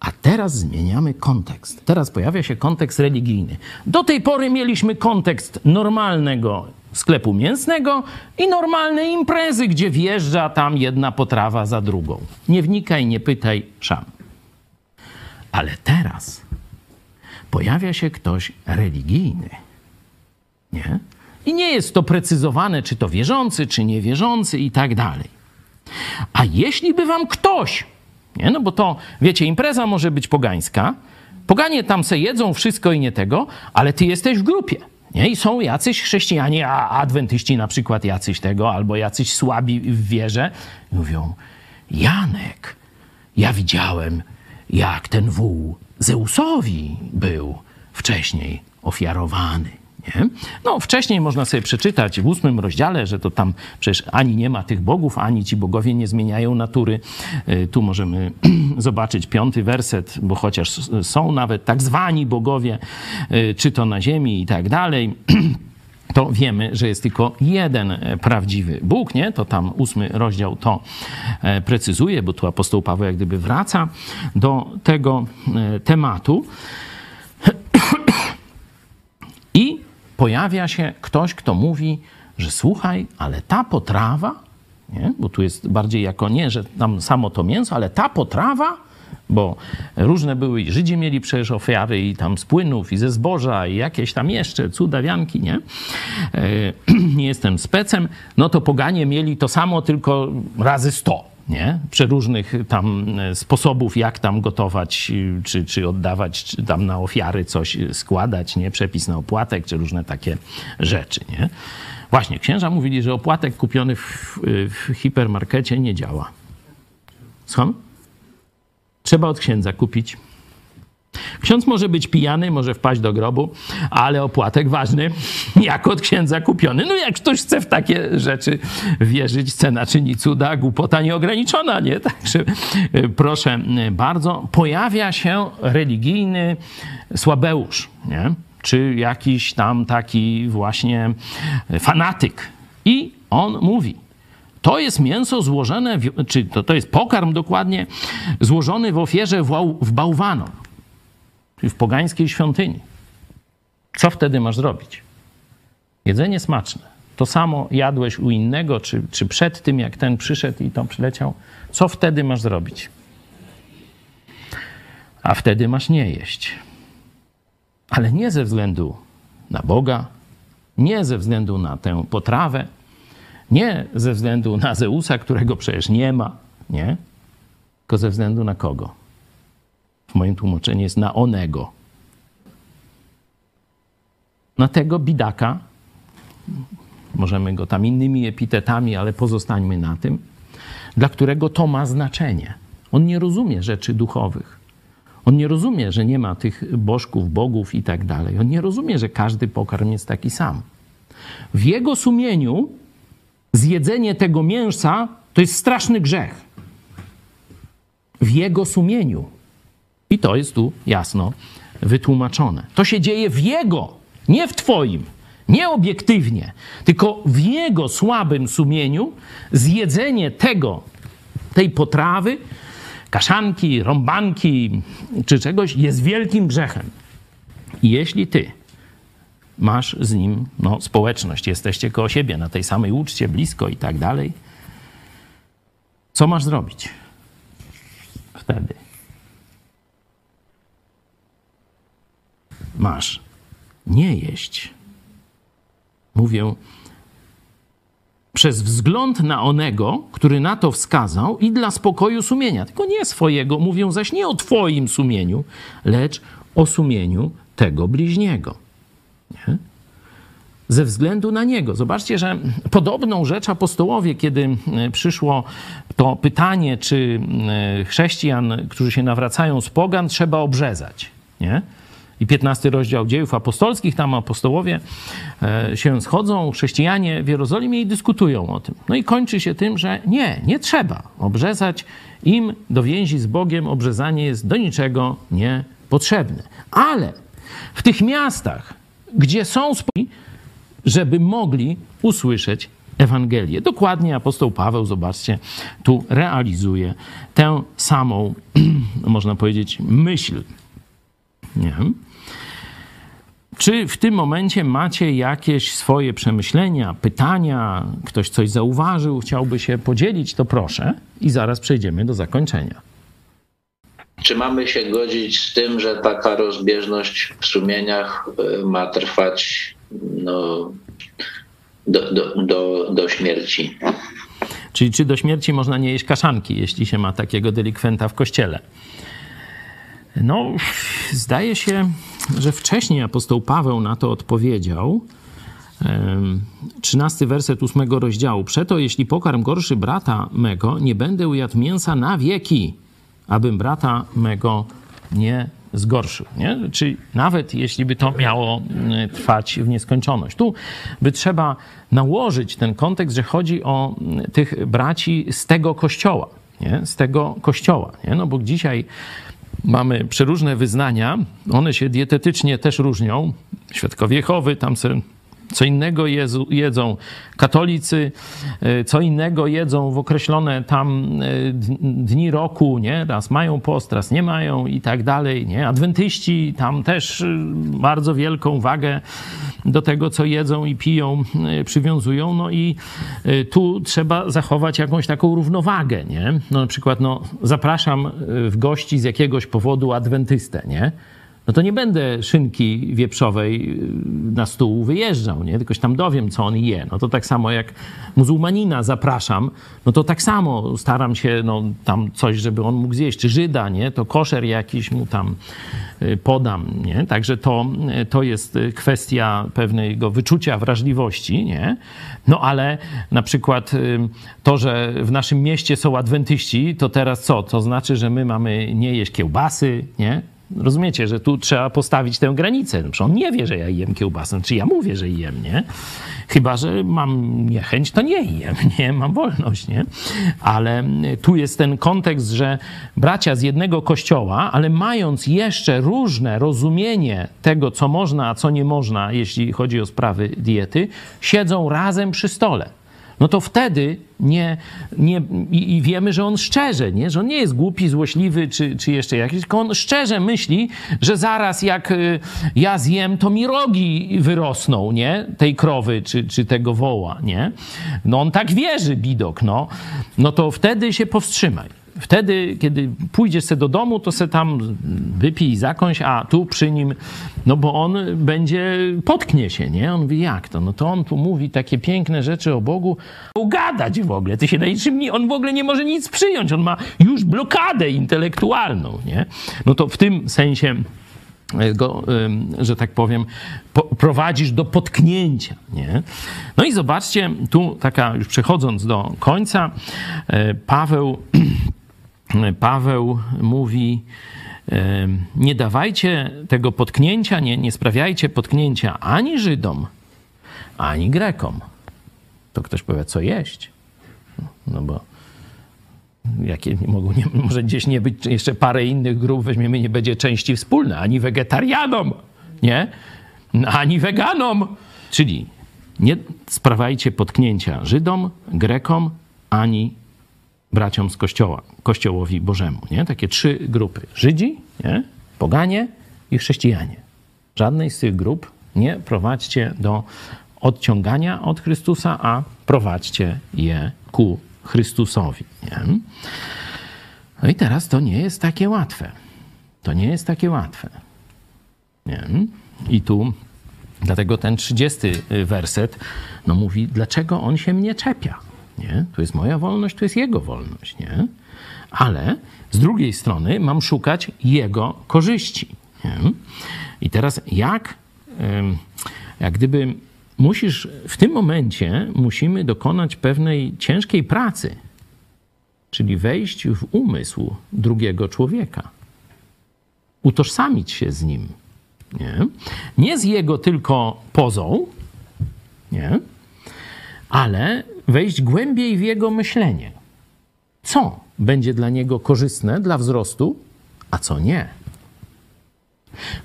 a Teraz zmieniamy kontekst. Teraz pojawia się kontekst religijny. Do tej pory mieliśmy kontekst normalnego sklepu mięsnego i normalnej imprezy, gdzie wjeżdża tam jedna potrawa za drugą. Nie wnikaj, nie pytaj, szam. Ale teraz pojawia się ktoś religijny. Nie? I nie jest to precyzowane, czy to wierzący, czy niewierzący i tak dalej. A jeśli by wam ktoś, nie? no bo to, wiecie, impreza może być pogańska, poganie tam se jedzą wszystko i nie tego, ale ty jesteś w grupie. Nie? I są jacyś chrześcijanie, a adwentyści na przykład jacyś tego, albo jacyś słabi w wierze. Mówią, Janek, ja widziałem, jak ten wół Zeusowi był wcześniej ofiarowany. Nie? No, wcześniej można sobie przeczytać w ósmym rozdziale, że to tam przecież ani nie ma tych bogów, ani ci bogowie nie zmieniają natury. Y, tu możemy [CLEARS THROAT] zobaczyć piąty werset, bo chociaż są nawet tak zwani bogowie, y, czy to na ziemi i tak dalej. [CLEARS THROAT] to wiemy, że jest tylko jeden e, prawdziwy Bóg, nie? To tam ósmy rozdział to e, precyzuje, bo tu apostoł Paweł jak gdyby wraca do tego e, tematu. [CLEARS THROAT] I pojawia się ktoś, kto mówi, że słuchaj, ale ta potrawa, nie? bo tu jest bardziej jako nie, że tam samo to mięso, ale ta potrawa, bo różne były, i Żydzi mieli przecież ofiary i tam z płynów, i ze zboża, i jakieś tam jeszcze cudawianki, nie? E, [CLEARS THROAT] nie jestem specem, no to poganie mieli to samo, tylko razy sto nie? Przeróżnych tam e, sposobów, jak tam gotować, czy, czy oddawać, czy tam na ofiary coś składać, nie? Przepis na opłatek, czy różne takie rzeczy, nie? Właśnie, księża mówili, że opłatek kupiony w, w hipermarkecie nie działa. Skąd? Trzeba od księdza kupić. Ksiądz może być pijany, może wpaść do grobu, ale opłatek ważny, [LAUGHS] jak od księdza kupiony. No jak ktoś chce w takie rzeczy wierzyć, cena czyni cuda, głupota nieograniczona, nie? [LAUGHS] Także e, proszę bardzo, pojawia się religijny słabeusz, nie? Czy jakiś tam taki właśnie fanatyk. I on mówi, to jest mięso złożone, w, czy to, to jest pokarm dokładnie, złożony w ofierze w, w bałwanom czyli w pogańskiej świątyni. Co wtedy masz zrobić? Jedzenie smaczne. To samo jadłeś u innego, czy, czy przed tym, jak ten przyszedł i to przyleciał. Co wtedy masz zrobić? A wtedy masz nie jeść. Ale nie ze względu na Boga, nie ze względu na tę potrawę, nie ze względu na Zeusa, którego przecież nie ma, nie? Tylko ze względu na kogo? w moim tłumaczeniu jest na onego. Na tego bidaka, możemy go tam innymi epitetami, ale pozostańmy na tym, dla którego to ma znaczenie. On nie rozumie rzeczy duchowych. On nie rozumie, że nie ma tych bożków, bogów i tak dalej. On nie rozumie, że każdy pokarm jest taki sam. W jego sumieniu zjedzenie tego mięsa to jest straszny grzech. W jego sumieniu. I to jest tu jasno wytłumaczone. To się dzieje w Jego, nie w Twoim, nie obiektywnie, tylko w Jego słabym sumieniu zjedzenie tego, tej potrawy, kaszanki, rąbanki czy czegoś jest wielkim grzechem. I jeśli Ty masz z nim no, społeczność, jesteście koło siebie na tej samej uczcie, blisko i tak dalej, co masz zrobić wtedy? masz nie jeść. Mówię, przez wzgląd na onego, który na to wskazał i dla spokoju sumienia. Tylko nie swojego, mówią zaś nie o twoim sumieniu, lecz o sumieniu tego bliźniego. Nie? Ze względu na niego. Zobaczcie, że podobną rzecz apostołowie, kiedy e, przyszło to pytanie, czy e, chrześcijan, którzy się nawracają z pogan, trzeba obrzezać. Nie? i 15 rozdział dziejów apostolskich, tam apostołowie e, się schodzą, chrześcijanie w Jerozolimie i dyskutują o tym. No i kończy się tym, że nie, nie trzeba obrzezać im do więzi z Bogiem, obrzezanie jest do niczego niepotrzebne. Ale w tych miastach, gdzie są spółki, żeby mogli usłyszeć Ewangelię. Dokładnie apostoł Paweł, zobaczcie, tu realizuje tę samą, [CLEARS THROAT] można powiedzieć, myśl. Nie? Czy w tym momencie macie jakieś swoje przemyślenia, pytania, ktoś coś zauważył, chciałby się podzielić, to proszę i zaraz przejdziemy do zakończenia. Czy mamy się godzić z tym, że taka rozbieżność w sumieniach y, ma trwać no, do, do, do, do śmierci? Czyli czy do śmierci można nie jeść kaszanki, jeśli się ma takiego delikwenta w kościele? No, zdaje się, że wcześniej apostoł Paweł na to odpowiedział. Trzynasty werset ósmego rozdziału. Przeto, jeśli pokarm gorszy brata mego, nie będę jadł mięsa na wieki, abym brata mego nie zgorszył. Nie? Czyli nawet jeśli by to miało mm, trwać w nieskończoność. Tu by trzeba nałożyć ten kontekst, że chodzi o tych braci z tego kościoła. Nie? Z tego kościoła. Nie? No bo dzisiaj mamy przeróżne wyznania, one się dietetycznie też różnią. Świadkowie Jehowy, tam se co innego jedzą katolicy, e, co innego jedzą w określone tam e, dni roku, nie? Raz mają post, raz nie mają i tak dalej, nie? Adwentyści tam też e, bardzo wielką wagę do tego, co jedzą i piją, przywiązują, no i tu trzeba zachować jakąś taką równowagę, nie? No na przykład, no zapraszam w gości z jakiegoś powodu adwentystę, nie? No to nie będę szynki wieprzowej y, na stół wyjeżdżał, nie? Tylko tam dowiem, co on je. No to tak samo jak muzułmanina zapraszam, no to tak samo staram się, no tam coś, żeby on mógł zjeść. Czy Żyda, nie? To koszer jakiś mu tam y, podam, nie? Także to, y, to jest kwestia pewnego wyczucia wrażliwości, nie? No ale na przykład to, że w naszym mieście są adwentyści, to teraz co? To znaczy, że my mamy nie jeść kiełbasy, nie? Rozumiecie, że tu trzeba postawić tę granicę. Przecież on nie wie, że ja jem kiełbasę, czy ja mówię, że jem, nie? Chyba, że mam niechęć, to nie jem, [LAUGHS] nie? Mam wolność, nie? Ale tu jest ten kontekst, że bracia z jednego kościoła, ale mając jeszcze różne rozumienie tego, co można, a co nie można, jeśli chodzi o sprawy diety, siedzą razem przy stole no to wtedy nie, nie i, i, wiemy, że on szczerze, nie? że on nie jest głupi, złośliwy czy, czy jeszcze jakiś, tylko on szczerze myśli, że zaraz jak y, ja zjem, to mi rogi wyrosną, nie? Tej krowy czy, czy tego woła, nie? No on tak wierzy, bidok, no. No to wtedy się powstrzymaj. Wtedy, kiedy pójdziesz se do domu, to se tam wypij, zakąś, a tu przy nim, no bo on będzie, potknie się, nie? On mówi, jak to? No to on tu mówi takie piękne rzeczy o Bogu, ugadać w ogóle, ty się na niczym nie, on w ogóle nie może nic przyjąć, on ma już blokadę intelektualną, nie? No to w tym sensie e, go, że tak powiem, prowadzisz do potknięcia. Nie? No i zobaczcie, tu taka, już przechodząc do końca, e, Paweł [CLEARS THROAT] Paweł mówi, nie dawajcie tego potknięcia, nie, nie sprawiajcie potknięcia ani Żydom, ani Grekom. To ktoś powie, co jeść? No bo jakie mogą, nie, może gdzieś nie być jeszcze parę innych grup, weźmiemy, nie będzie części wspólne, ani wegetarianom, nie? Ani weganom. Czyli nie sprawiajcie potknięcia Żydom, Grekom, ani braciom z kościoła, kościołowi Bożemu. Nie? Takie trzy grupy. Żydzi, nie? poganie i chrześcijanie. Żadnej z tych grup nie prowadźcie do odciągania od Chrystusa, a prowadźcie je ku Chrystusowi. Nie? No i teraz to nie jest takie łatwe. To nie jest takie łatwe. Nie? I tu dlatego ten 30 werset no mówi, dlaczego on się mnie czepia? Nie? Tu jest moja wolność, tu jest jego wolność. Nie? Ale z drugiej strony mam szukać jego korzyści. Nie? I teraz jak, jak gdyby musisz, w tym momencie musimy dokonać pewnej ciężkiej pracy, czyli wejść w umysł drugiego człowieka, utożsamić się z nim. Nie, nie z jego tylko pozą, nie? ale wejść głębiej w jego myślenie. Co będzie dla niego korzystne dla wzrostu, a co nie.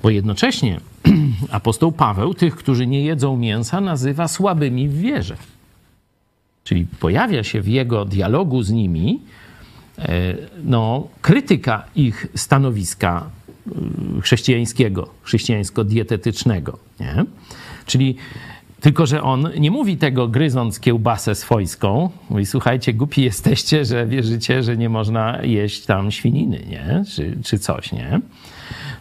Bo jednocześnie [CLEARS THROAT] apostoł Paweł tych, którzy nie jedzą mięsa, nazywa słabymi w wierze. Czyli pojawia się w jego dialogu z nimi e, no, krytyka ich stanowiska e, chrześcijańskiego, chrześcijańsko-dietetycznego. Nie? Czyli tylko, że on nie mówi tego gryząc kiełbasę swojską. Mówi, słuchajcie, głupi jesteście, że wierzycie, że nie można jeść tam świniny, nie? Czy, czy coś, nie?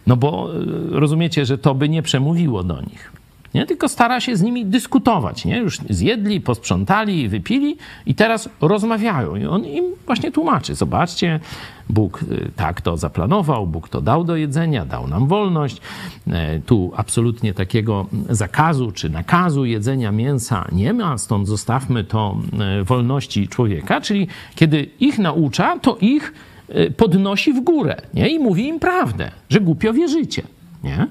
No bo e, rozumiecie, że to by nie przemówiło do nich. Nie? Tylko stara się z nimi dyskutować. Nie? Już zjedli, posprzątali, wypili i teraz rozmawiają. I on im właśnie tłumaczy. Zobaczcie, Bóg y, tak to zaplanował, Bóg to dał do jedzenia, dał nam wolność. E, tu absolutnie takiego zakazu czy nakazu jedzenia mięsa nie ma, stąd zostawmy to e, wolności człowieka. Czyli kiedy ich naucza, to ich e, podnosi w górę nie? i mówi im prawdę, że głupio wierzycie. Nie?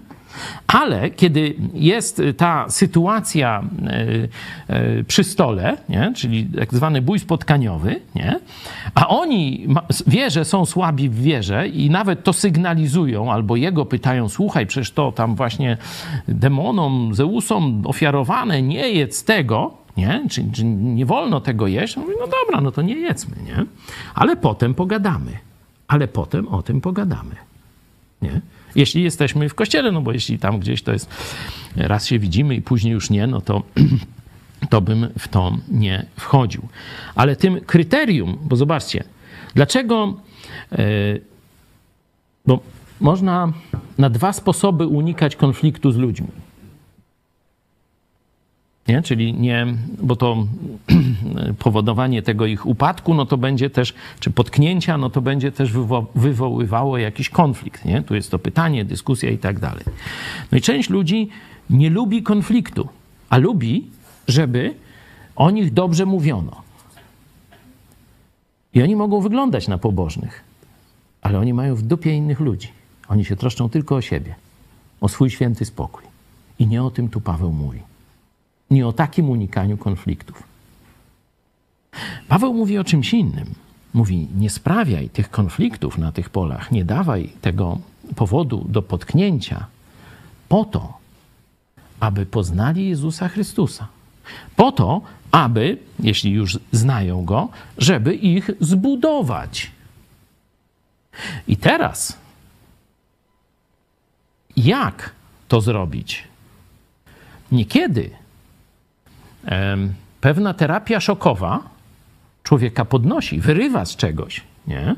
Ale kiedy jest ta sytuacja e, e, przy stole, nie? czyli tak zwany bój spotkaniowy, nie? a oni wie, że są słabi w wierze i nawet to sygnalizują, albo jego pytają, słuchaj, przecież to tam właśnie demonom, Zeusom ofiarowane, nie jedz tego, nie? Czy, czy nie wolno tego jeść? Mówi, no dobra, no to nie jedzmy, nie? Ale potem pogadamy. Ale potem o tym pogadamy, nie? Jeśli jesteśmy w kościele, no bo jeśli tam gdzieś to jest, raz się widzimy i później już nie, no to [CLEARS THROAT] to bym w to nie wchodził. Ale tym kryterium, bo zobaczcie, dlaczego, e, bo można na dwa sposoby unikać konfliktu z ludźmi. Nie? Czyli nie, bo to [CLEARS THROAT] powodowanie tego ich upadku, no to będzie też, czy potknięcia, no to będzie też wywo wywoływało jakiś konflikt. Nie? Tu jest to pytanie, dyskusja i tak dalej. No i część ludzi nie lubi konfliktu, a lubi, żeby o nich dobrze mówiono. I oni mogą wyglądać na pobożnych, ale oni mają w dupie innych ludzi. Oni się troszczą tylko o siebie, o swój święty spokój. I nie o tym tu Paweł mówi nie o takim unikaniu konfliktów. Paweł mówi o czymś innym. Mówi: Nie sprawiaj tych konfliktów na tych polach, nie dawaj tego powodu do potknięcia, po to, aby poznali Jezusa Chrystusa. Po to, aby, jeśli już znają go, żeby ich zbudować. I teraz, jak to zrobić? Niekiedy pewna terapia szokowa człowieka podnosi, wyrywa z czegoś, nie?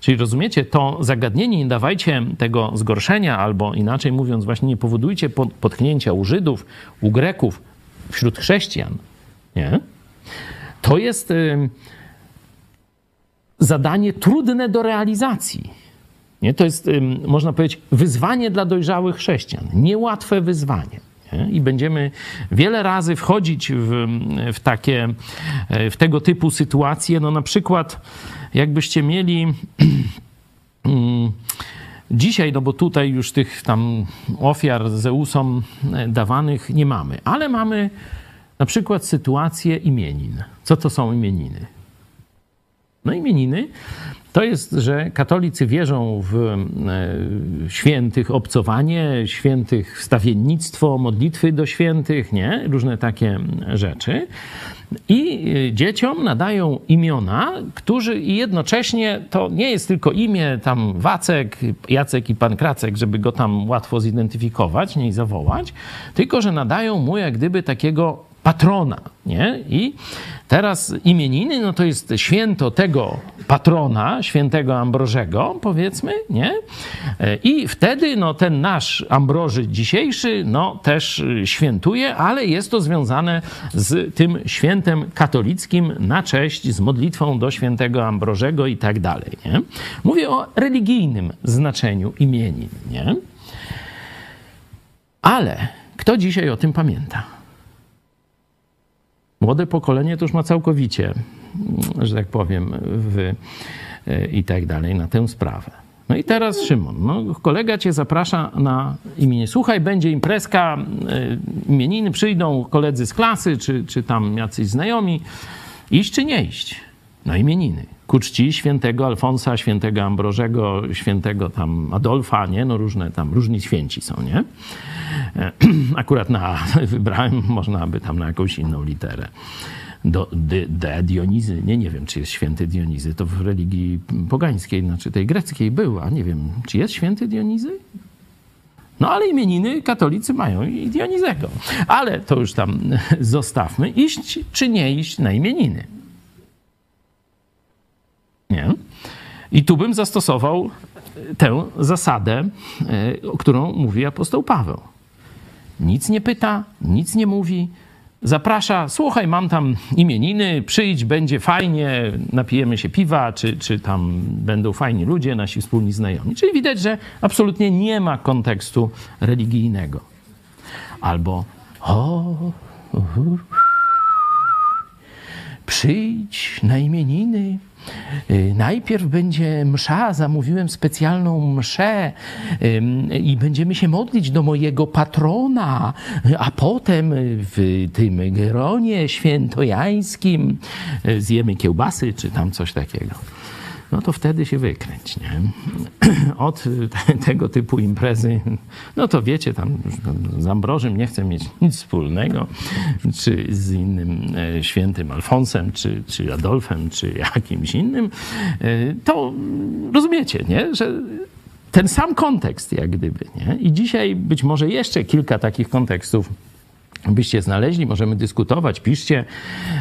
Czyli rozumiecie, to zagadnienie, nie dawajcie tego zgorszenia, albo inaczej mówiąc, właśnie nie powodujcie potknięcia u Żydów, u Greków, wśród chrześcijan, nie? To jest zadanie trudne do realizacji. Nie? To jest, można powiedzieć, wyzwanie dla dojrzałych chrześcijan. Niełatwe wyzwanie. I będziemy wiele razy wchodzić w, w, takie, w tego typu sytuacje. No na przykład, jakbyście mieli [CLEARS THROAT] mm, dzisiaj, no bo tutaj już tych tam ofiar Zeusom dawanych nie mamy, ale mamy na przykład sytuację imienin. Co to są imieniny? No imieniny to jest, że katolicy wierzą w e, świętych obcowanie, świętych wstawiennictwo, modlitwy do świętych, nie? Różne takie rzeczy. I e, dzieciom nadają imiona, którzy i jednocześnie to nie jest tylko imię tam Wacek, Jacek i Pan Kracek, żeby go tam łatwo zidentyfikować, nie i zawołać, tylko że nadają mu jak gdyby takiego patrona, nie? I teraz imieniny, no to jest święto tego patrona, świętego Ambrożego, powiedzmy, nie? I wtedy, no ten nasz Ambroży dzisiejszy, no też świętuje, ale jest to związane z tym świętem katolickim na cześć, z modlitwą do świętego Ambrożego i tak dalej, nie? Mówię o religijnym znaczeniu imienin, nie? Ale kto dzisiaj o tym pamięta? Młode pokolenie to już ma całkowicie, że tak powiem, w, i tak dalej na tę sprawę. No i teraz Szymon, no, kolega cię zaprasza na imienie. Słuchaj, będzie imprezka, y, imieniny, przyjdą koledzy z klasy, czy, czy tam jacyś znajomi. Iść czy nie iść? No imieniny. Ku czci świętego Alfonsa, świętego Ambrożego, świętego tam Adolfa, nie? No różne tam, różni święci są, nie? [CLEARS THROAT] Akurat na, [LAUGHS] wybrałem, można by tam na jakąś inną literę. do, de, de Dionizy, nie, nie wiem, czy jest święty Dionizy, to w religii pogańskiej, znaczy tej greckiej był, a nie wiem, czy jest święty Dionizy? No ale imieniny katolicy mają i Dionizego. Ale to już tam [LAUGHS] zostawmy. Iść czy nie iść na imieniny? Nie? I tu bym zastosował tę zasadę, e, o którą mówi apostoł Paweł. Nic nie pyta, nic nie mówi, zaprasza, słuchaj, mam tam imieniny, przyjdź, będzie fajnie, napijemy się piwa, czy, czy tam będą fajni ludzie, nasi wspólni znajomi. Czyli widać, że absolutnie nie ma kontekstu religijnego. Albo o, uhu, przyjdź na imieniny, najpierw będzie msza, zamówiłem specjalną mszę i będziemy się modlić do mojego patrona, a potem w tym gronie świętojańskim y, zjemy kiełbasy czy tam coś takiego no to wtedy się wykręć, nie? [CLEARS THROAT] Od [LAUGHS] tego typu imprezy, no to wiecie, tam z Ambrożym nie chcę mieć nic wspólnego, czy z innym e, świętym Alfonsem, czy, czy Adolfem, czy jakimś innym, e, to rozumiecie, nie? Że ten sam kontekst, jak gdyby, nie? I dzisiaj być może jeszcze kilka takich kontekstów byście znaleźli, możemy dyskutować, piszcie.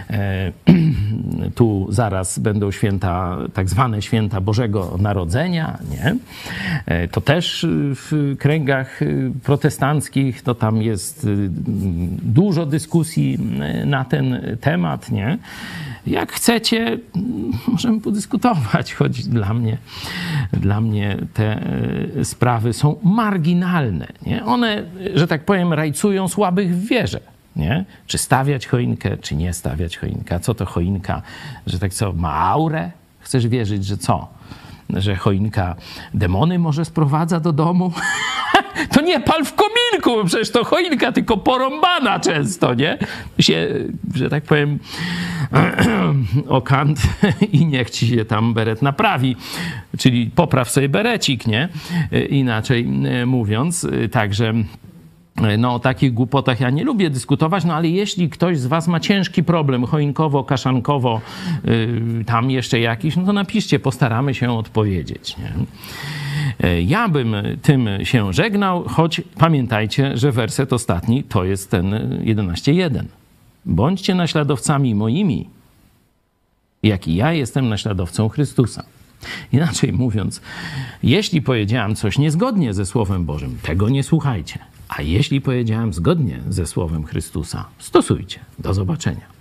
E, [CLEARS THROAT] tu zaraz będą święta, tak zwane święta Bożego Narodzenia, nie? E, to też w kręgach protestanckich, to tam jest y, dużo dyskusji na ten temat, nie? Jak chcecie, możemy podyskutować, [LAUGHS] choć dla mnie, dla mnie te e, sprawy są marginalne. Nie? One, że tak powiem, rajcują słabych w. Nie? Czy stawiać choinkę, czy nie stawiać choinka? Co to choinka? Że tak co, ma aurę? Chcesz wierzyć, że co? Że choinka demony może sprowadza do domu? [LAUGHS] to nie pal w kominku, przecież to choinka, tylko porąbana często, nie? Się, że tak powiem, [CLEARS THROAT] o kant [LAUGHS] i niech ci się tam beret naprawi, czyli popraw sobie berecik, nie? Inaczej mówiąc, także... No, o takich głupotach ja nie lubię dyskutować, no ale jeśli ktoś z Was ma ciężki problem choinkowo, kaszankowo, yy, tam jeszcze jakiś, no to napiszcie, postaramy się odpowiedzieć. Nie? E, ja bym tym się żegnał, choć pamiętajcie, że werset ostatni to jest ten 11.1. Bądźcie naśladowcami moimi, jak i ja jestem naśladowcą Chrystusa. Inaczej mówiąc, jeśli powiedziałem coś niezgodnie ze Słowem Bożym, tego nie słuchajcie. A jeśli powiedziałem zgodnie ze Słowem Chrystusa, stosujcie. Do zobaczenia.